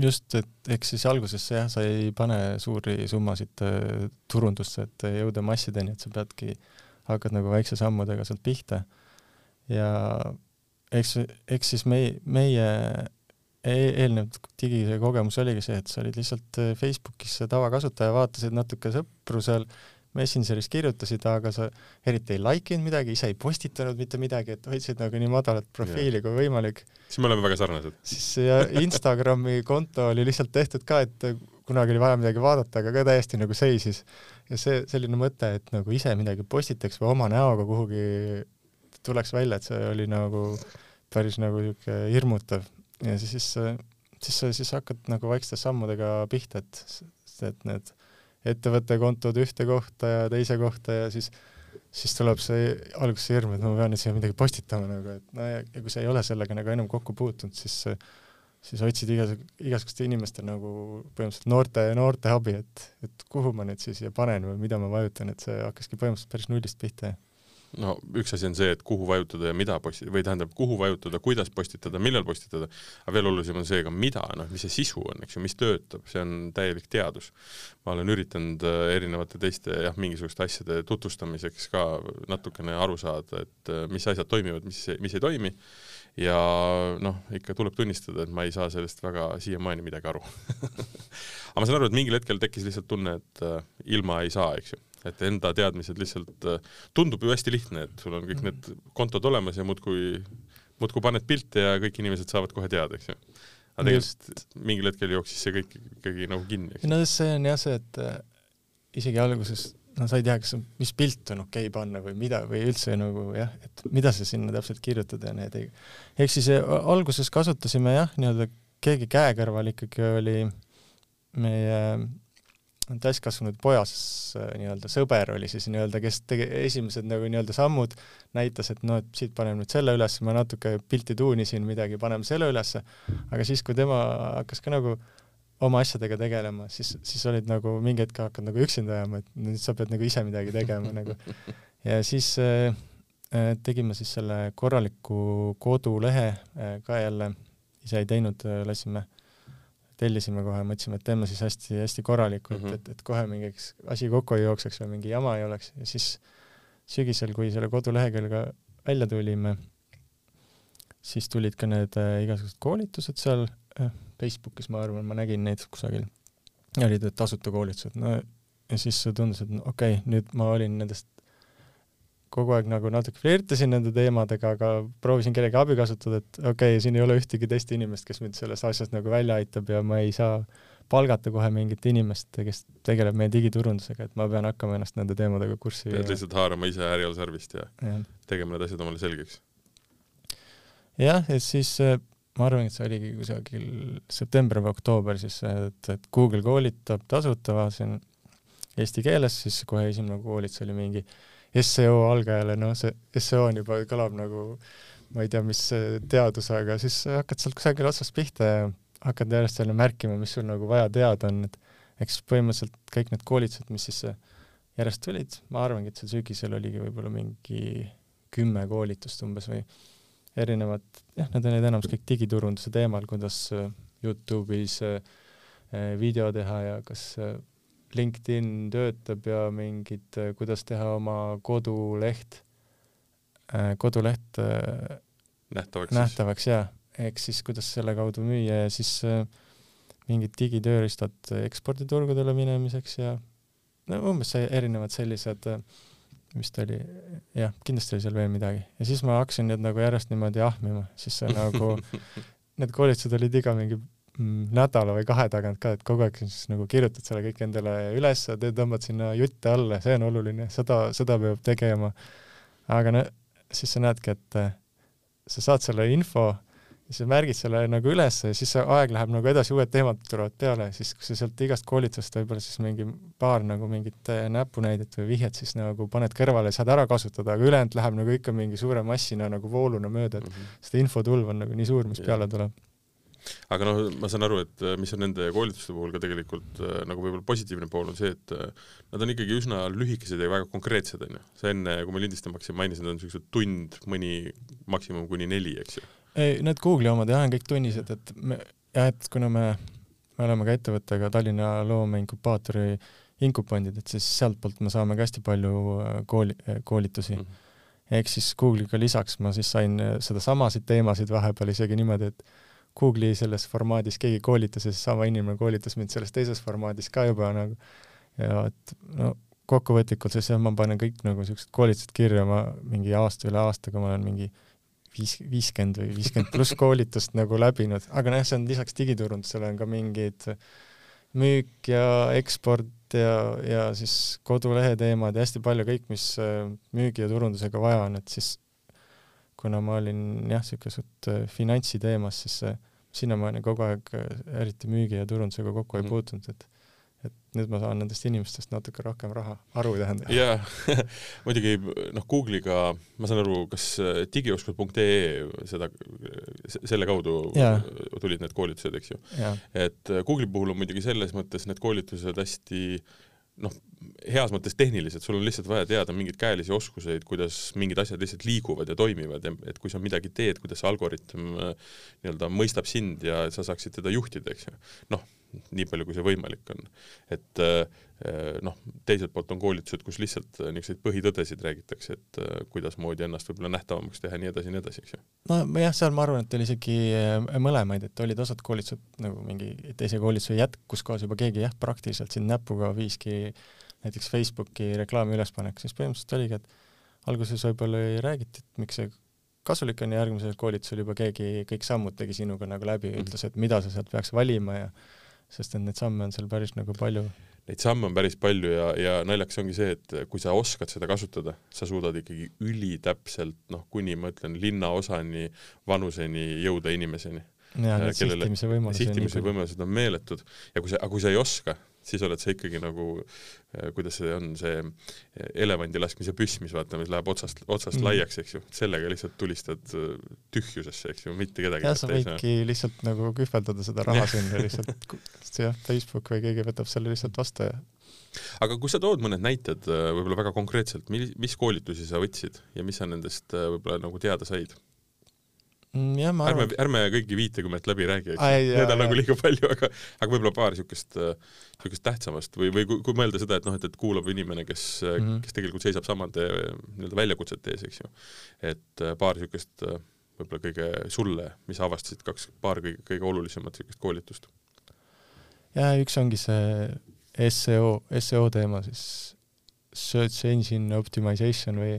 just, et eks siis alguses jah, sa ei pane suuri summasid äh, turundusse, et jõuda massideni, et sa peadki äh, hakkad nagu väikse sammudega sealt pihta. ja eks, eks siis meie, meie eelnev digikogemus oligi see, et sa olid lihtsalt äh, Facebookis tavakasutaja, vaatasid natuke sõpru seal, Messengeris kirjutasid, aga sa eriti ei like inud midagi, ise ei postitanud mitte midagi, et hoidsid nagu nii madalat profiili kui võimalik. siis me oleme väga sarnased. siis ja Instagrami konto oli lihtsalt tehtud ka, et kunagi oli vaja midagi vaadata, aga ka täiesti nagu seisis. Ja see selline mõte, et nagu ise midagi postitaks või oma näoga kuhugi tuleks välja, et see oli nagu päris nagu niisugune hirmutav. Ja siis, siis, siis hakkad nagu vaikste sammudega pihta, et, et need ettevõtte kontod ühte kohta ja teise kohta ja siis siis tuleb see alguses hirm, et ma pean nüüd siia midagi postitama nagu, et no ja, ja kui sa ei ole sellega nagu enam kokku puutunud, siis siis otsid igas, igasuguste inimeste nagu põhimõtteliselt noorte, noorte abi, et, et kuhu ma nüüd siis siia panen või mida ma vajutan, et see hakkaski põhimõtteliselt päris nullist pihta no üks asi on see, et kuhu vajutada ja mida postitada või tähendab, kuhu vajutada, kuidas postitada, millal postitada, aga veel olulisem on see ka mida, noh, mis see sisu on, eks ju, mis töötab, see on täielik teadus. ma olen üritanud äh, erinevate teiste jah, mingisuguste asjade tutvustamiseks ka natukene aru saada, et äh, mis asjad toimivad, mis, mis ei toimi ja noh, ikka tuleb tunnistada, et ma ei saa sellest väga siiamaani midagi aru. Aga ma saan aru, et mingil hetkel tekkis lihtsalt tunne, et äh, ilma ei saa, eks ju. Et enda teadmised lihtsalt, äh, tundub ju hästi lihtne, et sul on kõik need kontod olemas ja muudkui, muudkui paned pilte ja kõik inimesed saavad kohe teada, eks ju. aga tegelikult mingil hetkel jooksis see kõik ikkagi nagu kinni, no see on jah see, et äh, isegi alguses no sa ei tea, kas, mis pilt on okei okay panna või mida või üldse nagu jah, et mida sa sinna täpselt kirjutad ja need ei, ehk siis äh, alguses kasutasime jah, nii-öelda keegi käe kõrval ikkagi oli meie täiskasvanud pojas äh, nii-öelda sõber oli siis nii-öelda, kes tegi esimesed nagu nii-öelda sammud, näitas, et noh, et siit paneme nüüd selle üles, ma natuke pilti tuunisin midagi, paneme selle ülesse, aga siis, kui tema hakkas ka nagu oma asjadega tegelema, siis, siis olid nagu mingi hetk hakkad nagu üksinda jääma, et nüüd sa pead nagu ise midagi tegema nagu. ja siis äh, tegime siis selle korraliku kodulehe äh, ka jälle, ise ei teinud äh,, lasime tellisime kohe, mõtlesime, et teeme siis hästi-hästi korralikult mm, -hmm. et, et kohe mingiks asi kokku ei jookseks või mingi jama ei oleks ja siis sügisel, kui selle kodulehekülge välja tulime, siis tulid ka need äh, igasugused koolitused seal Facebookis, ma arvan, ma nägin neid kusagil, olid need tasuta koolitused, no ja siis tundus, et no, okei okay,, nüüd ma olin nendest kogu aeg nagu natuke flirtasin nende teemadega, aga proovisin kellegi abi kasutada, et okei okay,, siin ei ole ühtegi teist inimest, kes mind sellest asjast nagu välja aitab ja ma ei saa palgata kohe mingit inimest, kes tegeleb meie digiturundusega, et ma pean hakkama ennast nende teemadega kurssi pead lihtsalt haarama ise ärial sarvist ja, ja tegema need asjad omale selgeks. jah, ja siis äh, ma arvan, et see oligi kusagil september või oktoober siis, et, et Google koolitab tasuta, vaatasin eesti keeles, siis kohe esimene koolitus oli mingi seo algajale, noh, see seo on juba, kõlab nagu ma ei tea, mis teadus, aga siis hakkad sealt kusagil otsast pihta ja hakkad järjest jälle märkima, mis sul nagu vaja teada on, et eks põhimõtteliselt kõik need koolitused, mis siis järjest tulid, ma arvangi, et sel sügisel oligi võib-olla mingi kümme koolitust umbes või erinevad, jah, need olid enamus kõik digiturunduse teemal, kuidas Youtube'is video teha ja kas LinkedIn töötab ja mingid, äh, kuidas teha oma koduleht, äh, koduleht äh, nähtavaks, nähtavaks ja, ehk siis kuidas selle kaudu müüa ja siis mingid digitööriistad eksporditurgudele minemiseks ja no umbes erinevad sellised, vist oli, jah, kindlasti oli seal veel midagi ja siis ma hakkasin need nagu järjest niimoodi ahmima, siis see nagu need koolitused olid iga mingi Mm, nädala või kahe tagant ka, et kogu aeg siis nagu kirjutad selle kõik endale üles, te tõmbad sinna jutte alla, see on oluline, seda, seda peab tegema. aga no siis sa näedki, et äh, sa saad selle info, siis sa märgid selle nagu üles ja siis see aeg läheb nagu edasi, uued teemad tulevad peale, siis kui sa sealt igast koolitusest võib-olla siis mingi paar nagu mingit äh, näpunäidet või vihjet siis nagu paned kõrvale, saad ära kasutada, aga ülejäänud läheb nagu ikka mingi suure massina nagu vooluna mööda, et mm -hmm. seda infotulv on nagu nii suur, mis ja. peale tuleb aga noh, ma saan aru, et äh, mis on nende koolituste puhul ka tegelikult äh, nagu võib-olla positiivne pool on see, et nad on ikkagi üsna lühikesed ja väga konkreetsed, on ju. sa enne, kui me lindistama hakkasin, mainisid, on niisugused tund, mõni maksimum kuni neli, eks ju? Ei, need Google'i omad jah, on kõik tunnised, et me, jah, et kuna me, me oleme ka ettevõttega Tallinna loomeinkubaatori inkupandid, et siis sealtpoolt me saame ka hästi palju kooli, koolitusi mm. -hmm ehk siis Google'iga lisaks ma siis sain sedasamasid teemasid vahepeal isegi niimoodi, et Google'i selles formaadis keegi koolitas ja siis sama inimene koolitas mind selles teises formaadis ka juba nagu ja et no kokkuvõtlikult siis jah, ma panen kõik nagu siuksed koolitused kirja, ma mingi aasta üle aastaga ma olen mingi viis, viiskümmend või viiskümmend pluss koolitust nagu läbinud, aga noh, see on lisaks digiturundusele on ka mingid müük ja eksport ja, ja siis kodulehe teemad ja hästi palju kõik, mis äh, müügi ja turundusega vaja on, et siis kuna ma olin jah, niisugune suht äh, finantsi teemas, siis sinnamaani kogu aeg eriti müügi ja turundusega kokku ei mm. puutunud, et et nüüd ma saan nendest inimestest natuke rohkem raha aru, tähendab. jaa muidugi noh, Google'iga ma saan aru, kas äh, digioskus.ee seda, selle kaudu yeah. tulid need koolitused, eks ju et äh, Google'i puhul on muidugi selles mõttes need koolitused hästi noh, heas mõttes tehnilised, sul on lihtsalt vaja teada mingeid käelisi oskuseid, kuidas mingid asjad lihtsalt liiguvad ja toimivad ja et kui sa midagi teed, kuidas see algoritm äh, nii-öelda mõistab sind ja sa saaksid teda juhtida, eks ju. noh, nii palju, kui see võimalik on. et äh, noh, teiselt poolt on koolitused, kus lihtsalt äh, niisuguseid põhitõdesid räägitakse, et äh, kuidasmoodi ennast võib-olla nähtavamaks teha ja nii edasi ja nii edasi, eks ju. nojah, seal ma arvan, et oli isegi mõlemaid, et olid osad koolitused nagu mingi teise koolituse jätk, kus kohas juba keegi jah, praktiliselt siin näpuga viiski näiteks Facebooki reklaami ülespanek, siis põhimõtteliselt oligi, et alguses võib-olla ei räägiti, et miks see kasulik on ja järgmisel koolitusel juba keegi kõik sammud tegi sinuga nagu läbi ja ütles, et mida sa sealt peaks valima ja sest et neid samme on seal päris nagu palju. Neid samme on päris palju ja, ja naljakas ongi see, et kui sa oskad seda kasutada, sa suudad ikkagi ülitäpselt noh, kuni ma ütlen linnaosani, vanuseni jõuda inimeseni. Ja need sihtimise võimalused. sihtimise võimalused on meeletud ja kui sa, aga kui sa ei oska, siis oled sa ikkagi nagu, äh, kuidas see on, see äh, elevandi laskmise püss, mis vaata, mis läheb otsast, otsast mm. laiaks, eks ju, sellega lihtsalt tulistad äh, tühjusesse, eks ju, mitte kedagi jah, sa võidki lihtsalt nagu kühveldada seda raha sinna lihtsalt, jah, Facebook või keegi võtab selle lihtsalt vastu ja aga kui sa tood mõned näited võib-olla väga konkreetselt, mis koolitusi sa võtsid ja mis sa nendest võib-olla nagu teada said? Mm, jah, ma arvan. ärme, ärme kõiki viitekümmet läbi räägi, eks ju, need on nagu liiga palju, aga, aga võib-olla paar niisugust, niisugust tähtsamast või, või kui, kui mõelda seda, et noh, et, et kuulab inimene, kes mm, -hmm. kes tegelikult seisab samade nii-öelda väljakutsete ees, eks ju. et äh, paar niisugust äh, võib-olla kõige sulle, mis avastasid kaks, paar kõige, kõige olulisemat niisugust koolitust? ja üks ongi see seo, seo teema siis, search engine optimization või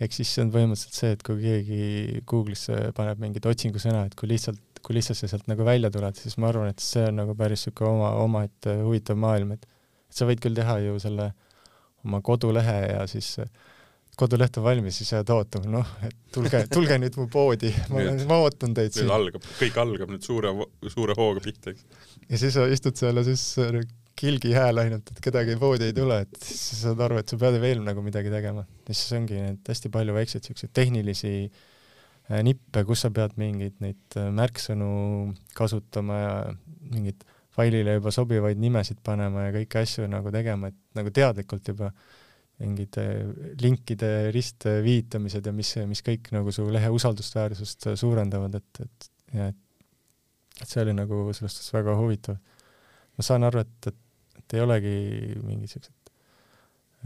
ehk siis see on põhimõtteliselt see, et kui keegi Google'isse paneb mingit otsingusõna, et kui lihtsalt, kui lihtsalt sa sealt nagu välja tuled, siis ma arvan, et see on nagu päris niisugune oma, omaette huvitav maailm, et et sa võid küll teha ju selle oma kodulehe ja siis koduleht on valmis, siis jääd ootama, noh, et tulge, tulge nüüd mu poodi, ma olen, ma ootan teid siin. algab, kõik algab nüüd suure, suure hooga pihta, eks. ja siis sa istud seal ja siis kilgi hääl ainult, et kedagi poodi ei tule, et siis sa saad aru, et sa pead veel nagu midagi tegema. ja siis ongi need hästi palju väikseid siukseid tehnilisi äh, nippe, kus sa pead mingeid neid äh, märksõnu kasutama ja mingeid failile juba sobivaid nimesid panema ja kõiki asju nagu tegema, et nagu teadlikult juba mingid äh, linkide ristviitamised ja mis, mis kõik nagu su lehe usaldusväärsust suurendavad, et, et ja et, et see oli nagu selles suhtes väga huvitav. ma saan aru, et, et et ei olegi mingid siuksed,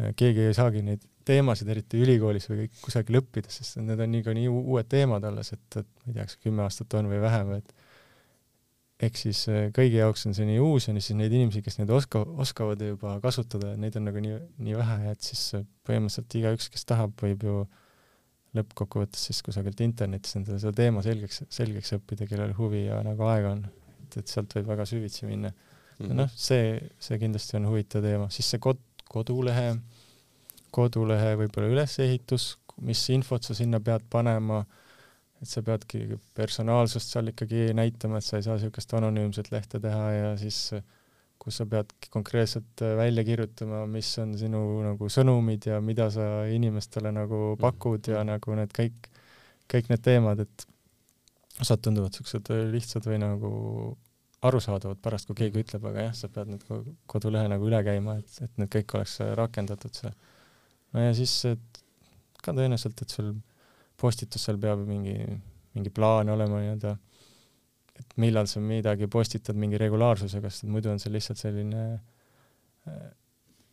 äh, keegi ei saagi neid teemasid, eriti ülikoolis või kusagil õppida, sest need on niikuinii uued teemad alles, et, et ma ei tea, kas kümme aastat on või vähem, et ehk siis äh, kõigi jaoks on see nii uus ja siis neid inimesi, kes neid oska-, oskavad juba kasutada, neid on nagu nii, nii vähe, et siis äh, põhimõtteliselt igaüks, kes tahab, võib ju lõppkokkuvõttes siis kusagilt internetist endale seda teema selgeks, selgeks õppida, kellel huvi ja nagu aega on. et, et sealt võib väga süvitsi minna mm -hmm. noh, see, see kindlasti on huvitav teema, siis see kod-, kodulehe, kodulehe võib-olla ülesehitus, mis infot sa sinna pead panema, et sa peadki personaalsust seal ikkagi näitama, et sa ei saa niisugust anonüümset lehte teha ja siis kus sa pead konkreetselt välja kirjutama, mis on sinu nagu sõnumid ja mida sa inimestele nagu pakud ja nagu need kõik, kõik need teemad, et osad tunduvad niisugused lihtsad või nagu arusaadavad pärast, kui keegi ütleb, aga jah, sa pead nüüd kodulehe nagu üle käima, et, et need kõik oleks rakendatud seal. no ja siis ka tõenäoliselt, et sul postitus seal peab mingi, mingi plaan olema nii-öelda, et millal sa midagi postitad mingi regulaarsusega, sest muidu on see lihtsalt selline äh,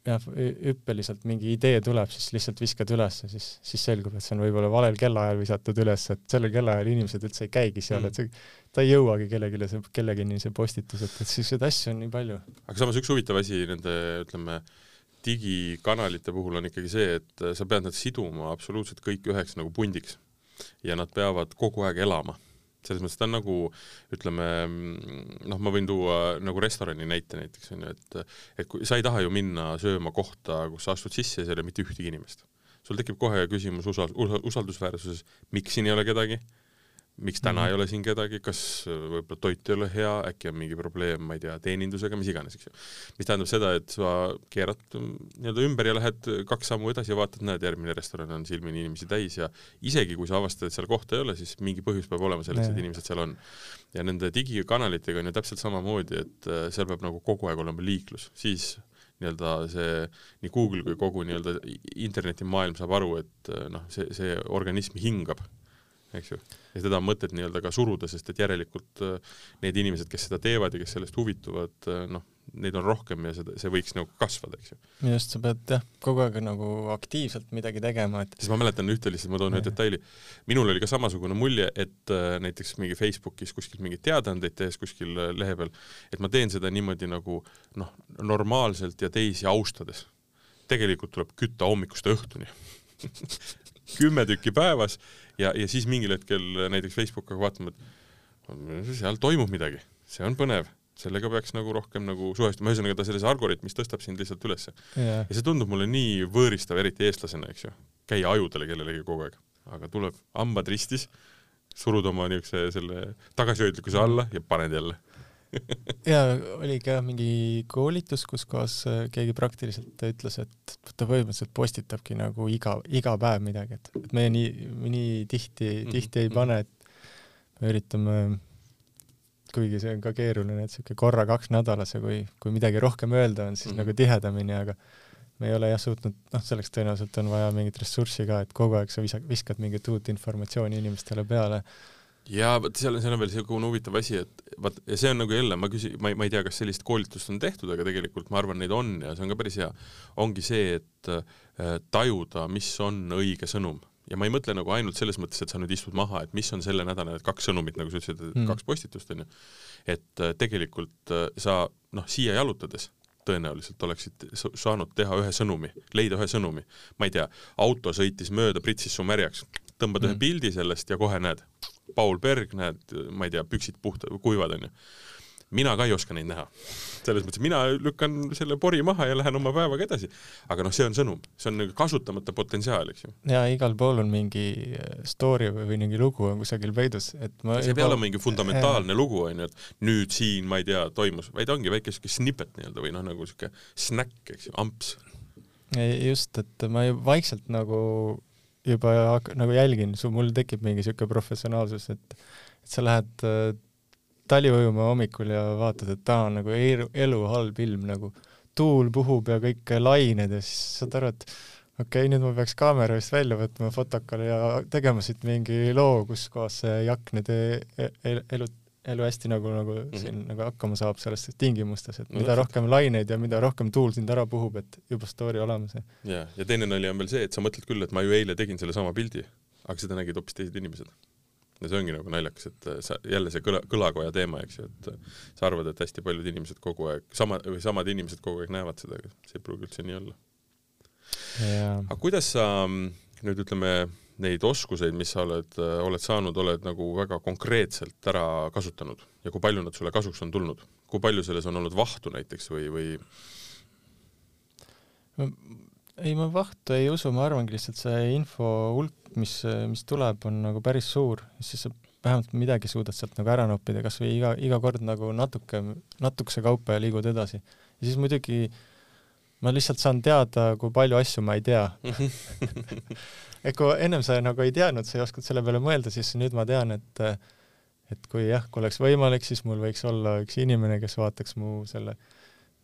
jah, hüppeliselt mingi idee tuleb, siis lihtsalt viskad üles ja siis, siis selgub, et see on võib-olla valel kellaajal visatud üles, et sellel kellaajal inimesed üldse ei käigi seal mm., et see, ta ei jõuagi kellelegi kellegini see postitus, et, et selliseid asju on nii palju. aga samas üks huvitav asi nende, ütleme, digikanalite puhul on ikkagi see, et sa pead nad siduma absoluutselt kõik üheks nagu pundiks ja nad peavad kogu aeg elama selles mõttes ta on nagu ütleme noh, ma võin tuua nagu restorani näite näiteks onju, et et kui sa ei taha ju minna sööma kohta, kus sa astud sisse ja seal ei ole mitte ühtegi inimest. sul tekib kohe küsimus usal-, usaldusväärsuses, miks siin ei ole kedagi miks täna mm -hmm. ei ole siin kedagi, kas äh, võib-olla toit ei ole hea, äkki on mingi probleem, ma ei tea, teenindusega, mis iganes, eks ju. mis tähendab seda, et sa keerad nii-öelda ümber ja lähed kaks sammu edasi ja vaatad, näed, järgmine restoran on silmini inimesi täis ja isegi kui sa avastad, et seal kohta ei ole, siis mingi põhjus peab olema selleks, et inimesed seal on. ja nende digikanalitega on ju täpselt samamoodi, et äh, seal peab nagu kogu aeg olema liiklus, siis nii-öelda see nii Google kui kogu nii-öelda internetimaailm saab aru, et äh, noh, see, see organism hingab eks ju. ja seda on mõtet nii-öelda ka suruda, sest et järelikult äh, need inimesed, kes seda teevad ja kes sellest huvituvad, äh, noh, neid on rohkem ja seda, see võiks nagu kasvada, eks ju. just, sa pead jah, kogu aeg nagu aktiivselt midagi tegema, et siis ma mäletan ühte lihtsalt, ma toon ühe detaili, minul oli ka samasugune mulje, et äh, näiteks mingi Facebookis kuskil mingeid teadaandeid tehes kuskil lehe peal, et ma teen seda niimoodi nagu noh, normaalselt ja teisi austades. tegelikult tuleb kütta hommikust õhtuni kümme tükki päevas ja, ja siis mingil hetkel näiteks Facebook hakkab vaatama, et seal toimub midagi, see on põnev, sellega peaks nagu rohkem nagu suhestuma, ühesõnaga ta selles algoritmis tõstab sind lihtsalt ülesse. Yeah.. ja see tundub mulle nii võõristav, eriti eestlasena, eks ju, käia ajudele kellelegi kogu aeg, aga tuleb hambad ristis, surud oma niisuguse selle tagasihoidlikkuse alla ja paned jälle ja oli ka mingi koolitus, kus kohas äh, keegi praktiliselt ütles, et ta põhimõtteliselt postitabki nagu iga, iga päev midagi, et, et me nii, nii tihti, tihti ei mhm. pane, et me üritame, kuigi see on ka keeruline, et siuke korra kaks nädalas ja kui, kui midagi rohkem öelda on, siis mm -hmm. nagu tihedamini, aga me ei ole jah suutnud, noh, selleks tõenäoliselt on vaja mingit ressurssi ka, et kogu aeg sa viskad mingit uut informatsiooni inimestele peale ja vot seal, seal on veel niisugune huvitav asi, et vaat ja see on nagu jälle, ma küsin, ma ei, ma ei tea, kas sellist koolitust on tehtud, aga tegelikult ma arvan, neid on ja see on ka päris hea. ongi see, et äh, tajuda, mis on õige sõnum ja ma ei mõtle nagu ainult selles mõttes, et sa nüüd istud maha, et mis on selle nädala need kaks sõnumit, nagu sa ütlesid, mm. kaks postitust onju. et äh, tegelikult äh, sa noh, siia jalutades tõenäoliselt oleksid saanud teha ühe sõnumi, leida ühe sõnumi. ma ei tea, auto sõitis mööda, pritsis su märjaks, tõmbad mm. ühe pildi sellest ja kohe näed, Paul Berg, näed, ma ei tea, püksid puhta, kuivad onju. mina ka ei oska neid näha. selles mõttes, mina lükkan selle pori maha ja lähen oma päevaga edasi. aga noh, see on sõnum, see on nagu kasutamata potentsiaal, eks ju. ja igal pool on mingi äh, story või mingi lugu on kusagil peidus, et ma see ei pea olema mingi fundamentaalne äh, lugu onju, et nüüd siin, ma ei tea, toimus, vaid ongi väike siuke snippet nii-öelda või noh, nagu siuke snäkk, eks ju, amps. just, et ma vaikselt nagu juba nagu jälgin, sul, mul tekib mingi siuke professionaalsus, et, et sa lähed äh, tali ujuma hommikul ja vaatad, et on nagu elu, elu halb ilm, nagu. Tuul puhub ja kõik lained ja siis saad aru, et okei okay,, nüüd ma peaks kaamera vist välja võtma fotokale ja tegema siit mingi loo, kus kohas see jakk nüüd e-, e-, elu, hästi nagu, nagu mm -hmm. siin nagu hakkama saab selles tingimustes, et mida rohkem laineid ja mida rohkem tuul sind ära puhub, et juba story olemas. ja, ja teine nali on veel see, et sa mõtled küll, et ma ju eile tegin sellesama pildi, aga seda nägid hoopis teised inimesed. ja see ongi nagu naljakas, et äh, sa, jälle see kõla, kõlakoja teema, eks ju, et äh, sa arvad, et hästi paljud inimesed kogu aeg, sama, või samad inimesed kogu aeg näevad seda, aga see ei pruugi üldse nii olla. aga kuidas sa mm, nüüd ütleme, neid oskuseid, mis sa oled, äh, oled saanud, oled nagu väga konkreetselt ära kasutanud ja kui palju nad sulle kasuks on tulnud? kui palju selles on olnud vahtu näiteks või, või? ei, ma vahtu ei usu, ma arvangi lihtsalt see info hulk, mis, mis tuleb, on nagu päris suur, siis sa vähemalt midagi suudad sealt nagu ära noppida, kas või iga, iga kord nagu natuke, natukese kaupa ja liigud edasi. ja siis muidugi ma lihtsalt saan teada, kui palju asju ma ei tea. Et kui ennem sa nagu ei teadnud, sa ei osanud selle peale mõelda, siis nüüd ma tean, et et kui jah, kui oleks võimalik, siis mul võiks olla üks inimene, kes vaataks mu selle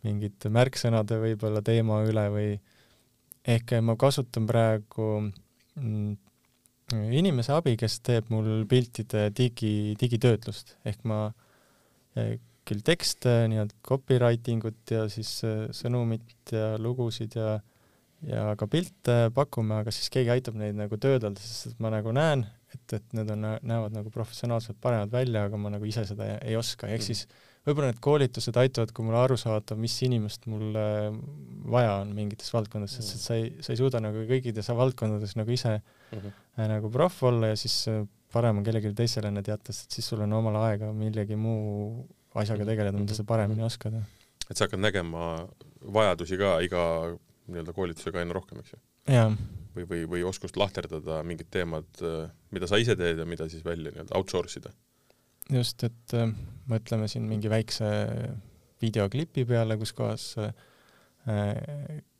mingite märksõnade võib-olla teema üle või ehk ma kasutan praegu mm, inimese abi, kes teeb mul piltide digi, digitöötlust, ehk ma eh, küll tekste, nii-öelda copywriting ut ja siis eh, sõnumit ja lugusid ja ja ka pilte pakume, aga siis keegi aitab neid nagu töödelda, sest ma nagu näen, et, et need on, näevad nagu professionaalselt paremad välja, aga ma nagu ise seda ei, ei oska, ehk siis võib-olla need koolitused aitavad, kui mul aru saada, mis inimest mul vaja on mingites valdkondades, sest et sa ei, sa ei suuda nagu kõikides valdkondades nagu ise mm -hmm. nagu proff olla ja siis parem on kellelegi teisele need jätta, sest siis sul on omal aega millegi muu asjaga tegeleda, mida sa paremini oskad. et sa hakkad nägema vajadusi ka iga nii-öelda koolitusega aina rohkem, eks ju? või, või, või oskust lahterdada mingid teemad, mida sa ise teed ja mida siis välja nii-öelda outsource ida? just, et äh, mõtleme siin mingi väikse videoklipi peale, kus kohas äh,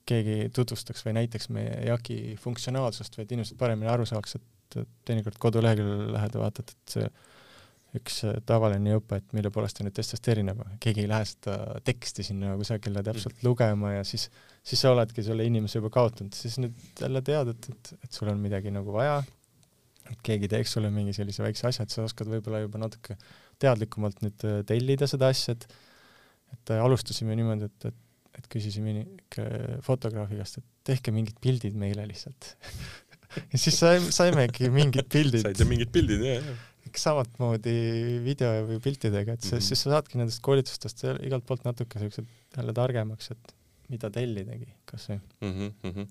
keegi tutvustaks või näitaks meie jaki funktsionaalsust või et inimesed paremini aru saaks, et teinekord koduleheküljel lähed ja vaatad, et see üks äh, tavaline õpe, et mille poolest ta nüüd teistest erineb, keegi ei lähe seda teksti sinna kusagile täpselt mm. lugema ja siis, siis sa oledki selle inimese juba kaotanud, siis nüüd jälle tead, et, et, et sul on midagi nagu vaja, et keegi teeks sulle mingi sellise väikse asja, et sa oskad võib-olla juba natuke teadlikumalt nüüd äh, tellida seda asja, et et äh, alustasime niimoodi, et, et, et küsisime fotograafi käest, et tehke mingid pildid meile lihtsalt ja siis saime, saimegi mingid pildid. saite mingid pildid, jah, jah eks samamoodi video või piltidega, et mm -hmm. siis sa saadki nendest koolitustest igalt poolt natuke siuksed jälle targemaks, et mida tellidagi kasvõi mm. -hmm.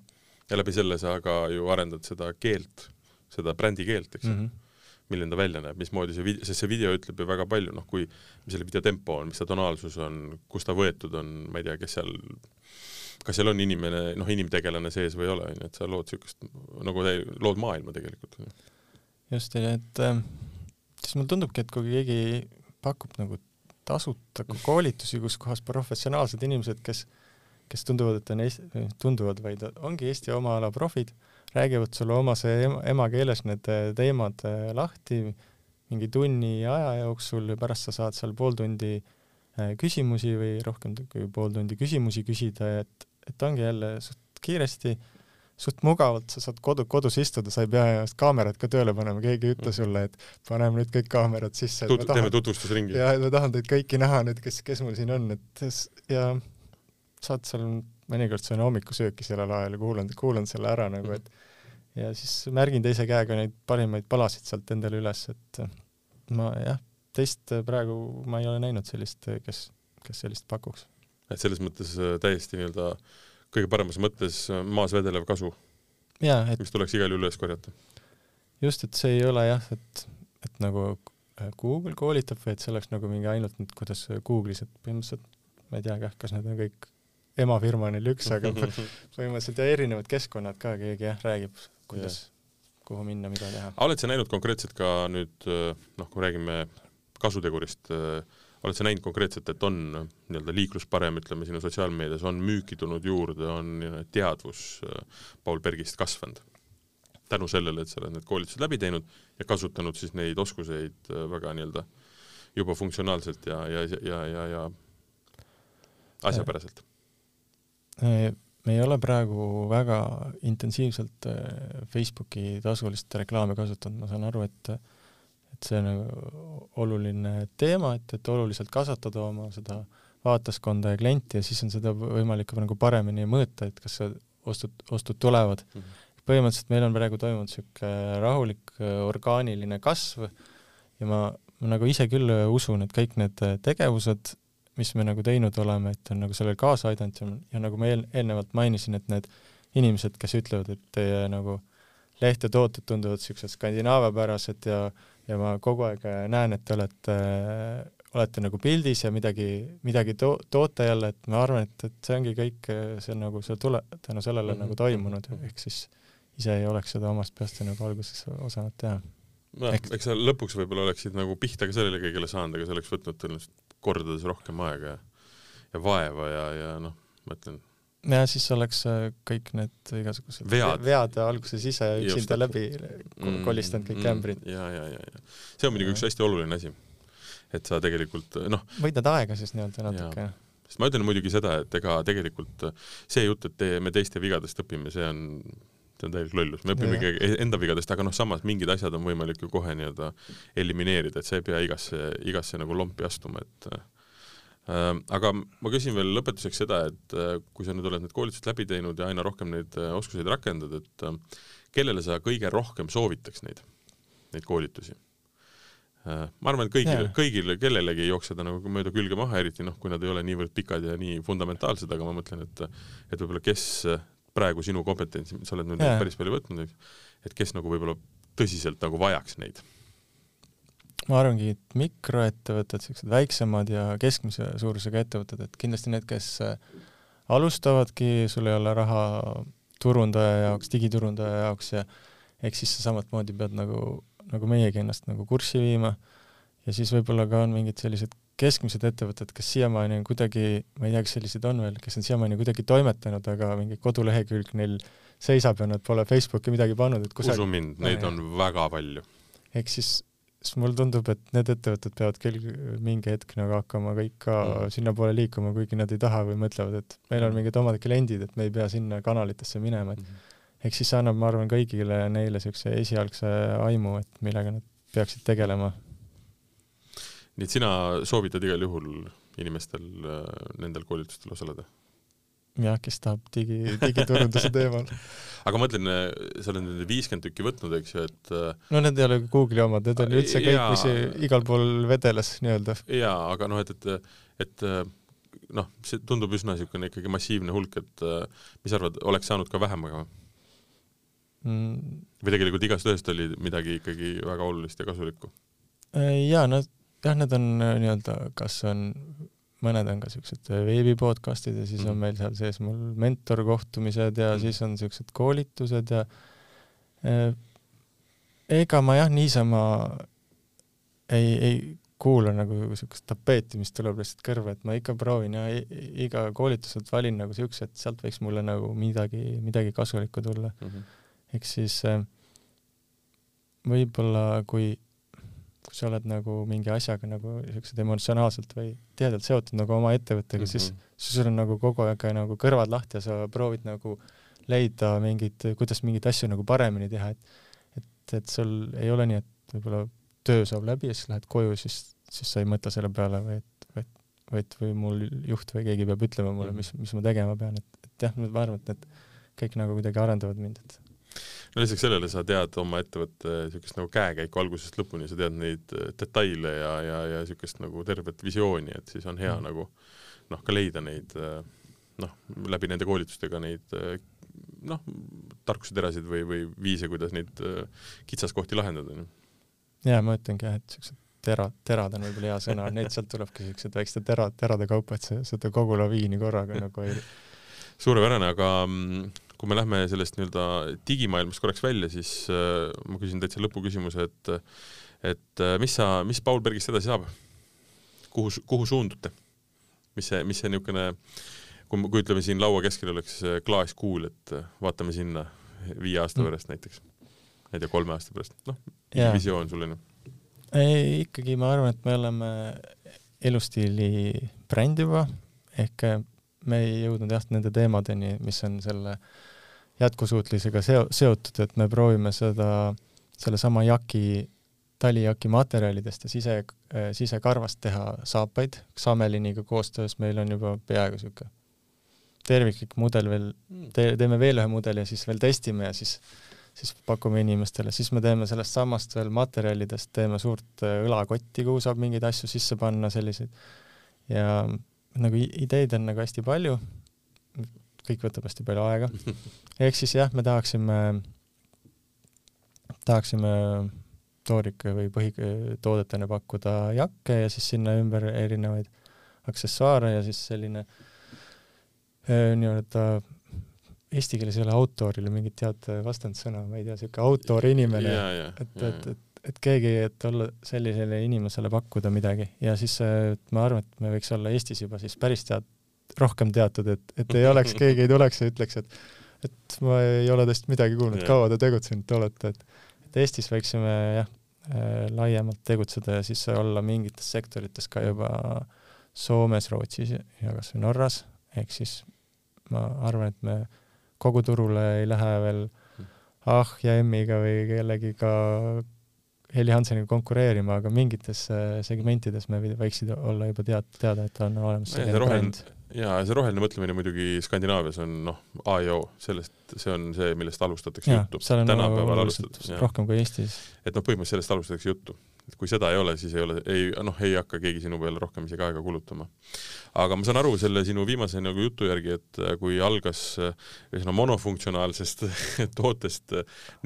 ja läbi selle sa ka ju arendad seda keelt, seda brändi keelt, eks ju mm -hmm milline ta välja näeb, mismoodi see vid-, sest see video ütleb ju väga palju, noh kui, mis selle video tempo on, mis ta tonaalsus on, kus ta võetud on, ma ei tea, kes seal, kas seal on inimene, noh inimtegelane sees või ei ole, on ju, et sa lood niisugust, nagu lood maailma tegelikult. just, et äh, siis mulle tundubki, et kui keegi pakub nagu tasuta koolitusi, kus kohas professionaalsed inimesed, kes, kes tunduvad, et on Eesti, tunduvad, vaid ongi Eesti oma ala profid, räägivad sulle omas ema, emakeeles need teemad eh, lahti mingi tunni aja jooksul ja pärast sa saad seal pool tundi eh, küsimusi või rohkem kui pool tundi küsimusi küsida, et, et ongi jälle suht kiiresti äh, suht mugavalt, sa saad kodu, kodus istuda, sa ei pea ennast kaamerat ka tööle panema, keegi ei ütle mhm. sulle, et paneme nüüd kõik kaamerad sisse. Tut-, teeme tutvustusringi. ja ma tahan teid kõiki näha nüüd, kes, kes mul siin on, et ja saad seal, mõnikord söön hommikusööki sellel ajal ja kuulan, kuulan selle ära nagu, et ja siis märgin teise käega neid parimaid palasid sealt endale üles, et ma jah, teist praegu ma ei ole näinud sellist, kes, kes sellist pakuks. et selles mõttes äh, täiesti nii-öelda äh, kõige paremas mõttes äh, maas vedelev kasu. mis tuleks igal juhul üles korjata. just, et see ei ole jah, et, et nagu äh, Google koolitab või et see oleks nagu mingi ainult nüüd, kuidas Google'is, et põhimõtteliselt ma ei tea kah, kas need on kõik emafirma neil üks, aga põhimõtteliselt ja erinevad keskkonnad ka, keegi jah, räägib, kuidas, kuhu minna, mida teha. oled sa näinud konkreetselt ka nüüd äh, noh, kui räägime kasutegurist äh, oled sa näinud konkreetselt, et on nii-öelda liiklus parem, ütleme sinu sotsiaalmeedias, on müüki tulnud juurde, on teadvus äh, Paul Bergist kasvanud? tänu sellele, et sa oled need koolitused läbi teinud ja kasutanud siis neid oskuseid äh, väga nii-öelda juba funktsionaalselt ja, ja, ja, ja, ja asjapäraselt? Äh, me ei ole praegu väga intensiivselt Facebooki tasulist reklaami kasutanud, ma saan aru, et et see on nagu oluline teema, et, et oluliselt kasvatada oma seda vaataskonda ja klienti ja siis on seda võimalik nagu paremini mõõta, et kas ostud, ostud tulevad mm. -hmm. põhimõtteliselt meil on praegu toimunud niisugune rahulik orgaaniline kasv ja ma, ma nagu ise küll usun, et kõik need tegevused, mis me nagu teinud oleme, et on nagu sellele kaasa aidanud ja, ja nagu ma eel, eelnevalt mainisin, et need inimesed, kes ütlevad, et teie nagu leht ja tooted tunduvad niisugused skandinaaviapärased ja ja ma kogu aeg äh, näen, et te olete, äh, olete nagu pildis ja midagi, midagi to-, toote jälle, et ma arvan, et, et see ongi kõik, äh, see on nagu see tule-, tänu sellele mm -hmm. nagu toimunud, ehk siis ise ei oleks seda omast peast nagu alguses osanud teha. noh, eks sa lõpuks võib-olla oleksid nagu pihta ka sellele kõigele saanud, aga see oleks võtnud tõenäoliselt kordades rohkem aega ja ja vaeva ja, ja noh, ma ütlen, ja siis oleks äh, kõik need igasugused vead, vead alguses ise üksinda läbi mm, kolistanud kõik mm, ämbrid. ja, ja, ja, ja. See on muidugi üks hästi oluline asi, et sa tegelikult noh. võidad aega siis nii-öelda natuke. sest ma ütlen muidugi seda, et ega tegelikult see jutt, et te, me teiste vigadest õpime, see on see on täielik lollus, me õpime ikkagi enda vigadest, aga noh, samas mingid asjad on võimalik ju kohe nii-öelda elimineerida, et sa ei pea igasse, igasse nagu lompi astuma, et Äh, aga ma küsin veel lõpetuseks seda, et äh, kui sa nüüd oled need koolitused läbi teinud ja aina rohkem neid äh, oskuseid rakendad, et kellele sa kõige rohkem soovitaks neid? neid koolitusi Äh, ma arvan, et kõigil, kõigil, kellelegi ei jookse ta nagu mööda külge maha, eriti noh, kui nad ei ole niivõrd pikad ja nii fundamentaalsed, aga ma mõtlen, et et võib-olla kes praegu sinu kompetentsi, sa oled nüüd yeah. päris palju võtnud, et kes nagu võib-olla tõsiselt nagu vajaks neid? Ma arvangi, et mikroettevõtted, siuksed väiksemad ja keskmise suurusega ettevõtted, et kindlasti need, kes alustavadki, sul ei ole raha turundaja jaoks, digiturundaja jaoks ja eks siis sa samat moodi pead nagu nagu meiegi ennast nagu kurssi viima ja siis võib-olla ka on mingid sellised keskmised ettevõtted, kes siiamaani on kuidagi, ma ei tea, kas selliseid on veel, kes on siiamaani kuidagi toimetanud, aga mingi kodulehekülg neil seisab ja nad pole Facebooki midagi pannud, et kusagil usu mind, neid on väga palju. ehk siis, siis mulle tundub, et need ettevõtted peavad küll mingi hetk nagu hakkama kõik ka mm. sinnapoole liikuma, kuigi nad ei taha või mõtlevad, et meil on mm. mingid omad kliendid, et me ei pea sinna kanalitesse minema, et mm eks siis see annab, ma arvan, kõigile neile niisuguse esialgse aimu, et millega nad peaksid tegelema. nii et sina soovitad igal juhul inimestel äh, nendel koolitustel osaleda? Jah, kes tahab digi, digiturunduse teemal aga ma mõtlen, äh, sa oled nüüd viiskümmend tükki võtnud, eks ju, et äh, no need ei ole Google'i omad, need on üldse kõik, mis igal pool vedeles nii-öelda. jaa, aga noh, et, et, et noh, see tundub üsna niisugune ikkagi massiivne hulk, et mis sa arvad, oleks saanud ka vähemaga või? mm.. või tegelikult igast ühest oli midagi ikkagi väga olulist ja kasulikku? Äh, jaa, no jah, need on nii-öelda, kas on, mõned on ka siuksed äh, veebi podcast'id ja siis on meil seal sees mul mentorkohtumised ja mm. siis on siuksed koolitused ja äh, ega ma jah, niisama ei, ei kuula nagu siukest tapeeti, mis tuleb lihtsalt kõrva, et ma ikka proovin ja iga koolituselt valin nagu siukse, et sealt võiks mulle nagu midagi, midagi kasulikku tulla mm. -hmm ehk siis äh, võib-olla kui, kui sa oled nagu mingi asjaga nagu siuksed emotsionaalselt või tihedalt seotud nagu oma ettevõttega mm, -hmm. siis, mhm. siis sul on nagu kogu aeg nagu kõrvad lahti ja sa proovid nagu leida mingeid, kuidas mingeid asju nagu paremini teha, et et, et sul ei ole nii, et võib-olla töö saab läbi ja siis lähed koju, siis, siis sa ei mõtle selle peale või et, vaid, vaid või mul juht või keegi peab ütlema mulle, mhm. mis, mis ma tegema pean, et, et jah, ma arvan, et need kõik nagu kuidagi arendavad mind, et no lisaks sellele sa tead oma ettevõtte niisugust nagu käekäiku algusest lõpuni, sa tead neid äh, detaile ja, ja, ja niisugust nagu tervet visiooni, et siis on hea mm. nagu noh, ka leida neid äh, noh, läbi nende koolitustega neid äh, noh, tarkuseterasid või, või viise, kuidas neid kitsaskohti lahendada. jaa, ma ütlengi jah, et niisugused tera, terad on võib-olla hea sõna, neid sealt tulebki niisugused väiksed terad, terade kaupa, et sa seda kogu laviini korraga nagu ei suurepärane, aga mm, kui me lähme sellest nii-öelda digimaailmast korraks välja, siis äh, ma küsin täitsa lõpuküsimuse, et et äh, mis sa, mis Paul Bergist edasi saab? kuhu, kuhu suundute? mis see, mis see niisugune, kui, kui ütleme, siin laua keskel oleks klaaskuul, et äh, vaatame sinna viie aasta mm. pärast näiteks, ma ei tea, kolme aasta pärast, noh, visioon sul on? ei, ikkagi ma arvan, et me oleme elustiili bränd juba, ehk me ei jõudnud jah, nende teemadeni, mis on selle jätkusuutlisega seo-, seotud, et me proovime seda, sellesama jaki, talijaki materjalidest ja sise, sisekarvast teha saapaid, Xameliniga koostöös meil on juba peaaegu niisugune terviklik mudel veel, te-, teeme veel ühe mudeli ja siis veel testime ja siis siis pakume inimestele, siis me teeme sellest samast veel materjalidest, teeme suurt õlakotti, kuhu saab mingeid asju sisse panna, selliseid, ja nagu ideid on nagu hästi palju, kõik võtab hästi palju aega. ehk siis jah, me tahaksime, tahaksime toorika või põhitoodetena pakkuda jakke ja siis sinna ümber erinevaid aksessuaare ja siis selline äh, nii-öelda eesti keeles ei ole autorile mingit head vastandsõna, ma ei tea, siuke autor inimene, et, et, et et keegi, et olla sellisele inimesele pakkuda midagi. Ja siis ma arvan, et me võiks olla Eestis juba siis päris tead-, rohkem teatud, et, et ei oleks, keegi ei tuleks ja ütleks, et et ma ei ole teist midagi kuulnud, kaua te tegutsenud olete, et et Eestis võiksime jah, äh, laiemalt tegutseda ja siis olla mingites sektorites ka juba Soomes, Rootsis ja kas või Norras, ehk siis ma arvan, et me kogu turule ei lähe veel ah ja M-iga või kellegiga Heli Hanseniga konkureerima, aga mingites äh, segmentides me võiksid olla juba tead-, teada, et on olemas selline ja see roheline mõtlemine muidugi Skandinaavias on noh, A ja O, sellest, see on see, millest alustatakse ja, juttu. tänapäeval alustatakse. rohkem kui Eestis. et noh, põhimõtteliselt sellest alustatakse juttu et kui seda ei ole, siis ei ole, ei noh, ei hakka keegi sinu peale rohkem isegi aega kulutama. aga ma saan aru selle sinu viimase nagu jutu järgi, et äh, kui algas äh, ühesõnaga monofunktsionaalsest tootest,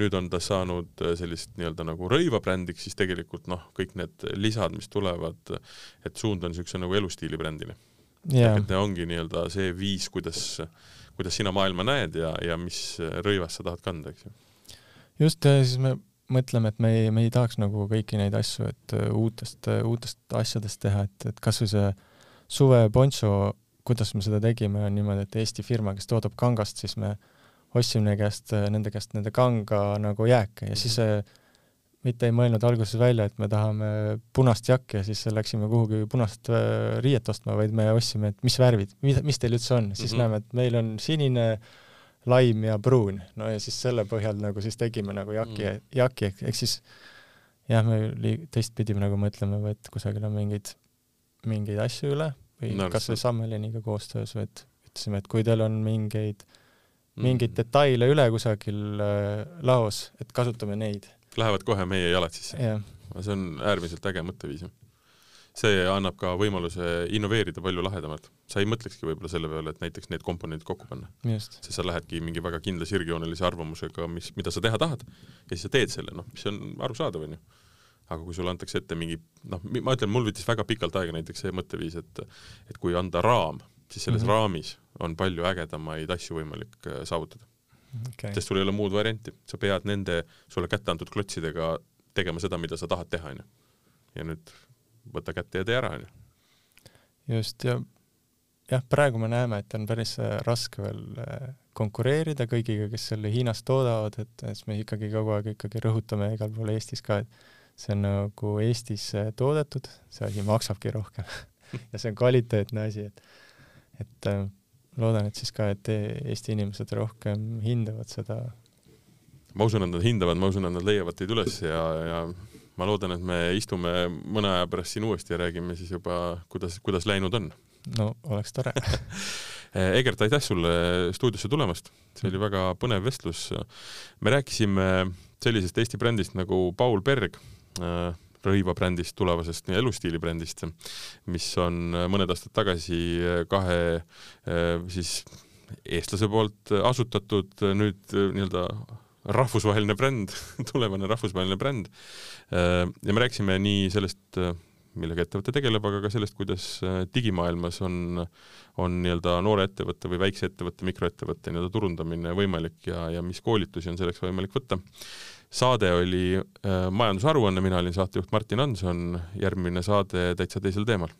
nüüd on ta saanud äh, sellist nii-öelda nagu rõivabrändiks, siis tegelikult noh, kõik need lisad, mis tulevad, et suund on niisuguse nagu elustiili brändile yeah.. et ongi nii-öelda see viis, kuidas, kuidas sina maailma näed ja, ja mis rõivast sa tahad kanda, eks ju. just, siis me mõtleme, et me ei, me ei tahaks nagu kõiki neid asju, et äh, uutest, äh, uutest asjadest teha, et, et kasvõi see suve poncho, kuidas me seda tegime, on niimoodi, et Eesti firma, kes toodab kangast, siis me ostsime käest, äh, nende käest nende kanga nagu jääke ja siis mitte ei mõelnud alguses välja, et me tahame punast jakki ja siis läksime kuhugi punast riiet ostma, vaid me ostsime, et mis värvid, mis, mis teil üldse on, siis mm -hmm. näeme, et meil on sinine äh, laim ja pruun, no ja siis selle põhjal nagu siis tegime nagu jaki mm., jaki, ehk siis jah, me li-, teistpidi nagu mõtleme, et kusagil on mingeid, mingeid asju üle või no, kas või Sammeliniga koostöös, või et ütlesime, et kui teil on mingeid, mingeid mm. detaile üle kusagil äh, laos, et kasutame neid. Lähevad kohe meie jalad sisse yeah.. see on äärmiselt äge mõtteviis see annab ka võimaluse innoveerida palju lahedamalt. sa ei mõtlekski võib-olla selle peale, et näiteks need komponendid kokku panna. sest sa lähedki mingi väga kindla sirgjoonelise arvamusega, mis, mida sa teha tahad ja siis sa teed selle, noh, mis on arusaadav, onju. aga kui sulle antakse ette mingi, noh, ma ütlen, mul võttis väga pikalt aega näiteks see mõtteviis, et et kui anda raam, siis selles mm -hmm. raamis on palju ägedamaid asju võimalik äh, saavutada okay.. sest sul ei ole muud varianti, sa pead nende sulle kätte antud klotsidega tegema seda, mida sa tahad teha, onju. ja nüüd võta kätte ja tee ära, onju. just, ja jah, praegu me näeme, et on päris äh, raske veel äh, konkureerida kõigiga, kes selle Hiinas toodavad, et siis me ikkagi kogu aeg ikkagi rõhutame igal pool Eestis ka, et see on nagu Eestis äh, toodetud, see asi maksabki rohkem ja see on kvaliteetne asi, et, et loodan, et siis ka, et Eesti inimesed rohkem hindavad seda. ma usun, et nad hindavad, ma usun, et nad leiavad teid üles ja, ja ma loodan, et me istume mõne aja pärast siin uuesti ja räägime siis juba, kuidas, kuidas läinud on. no oleks tore Egert, aitäh sulle stuudiosse tulemast, see oli väga põnev vestlus. me rääkisime sellisest Eesti brändist nagu Paul Berg, äh, rõivabrändist, tulevasest elustiilibrändist, mis on mõned aastad tagasi kahe äh, siis eestlase poolt asutatud, nüüd nii-öelda rahvusvaheline bränd tulevane rahvusvaheline bränd. Äh, ja me rääkisime nii sellest, äh, millega ettevõte tegeleb, aga ka sellest, kuidas äh, digimaailmas on, on nii-öelda noore ettevõtte või väikse ettevõtte, mikroettevõtte nii-öelda turundamine võimalik ja, ja mis koolitusi on selleks võimalik võtta. saade oli äh, majandusaruanne, mina olin saatejuht Martin Hanson, järgmine saade täitsa teisel teemal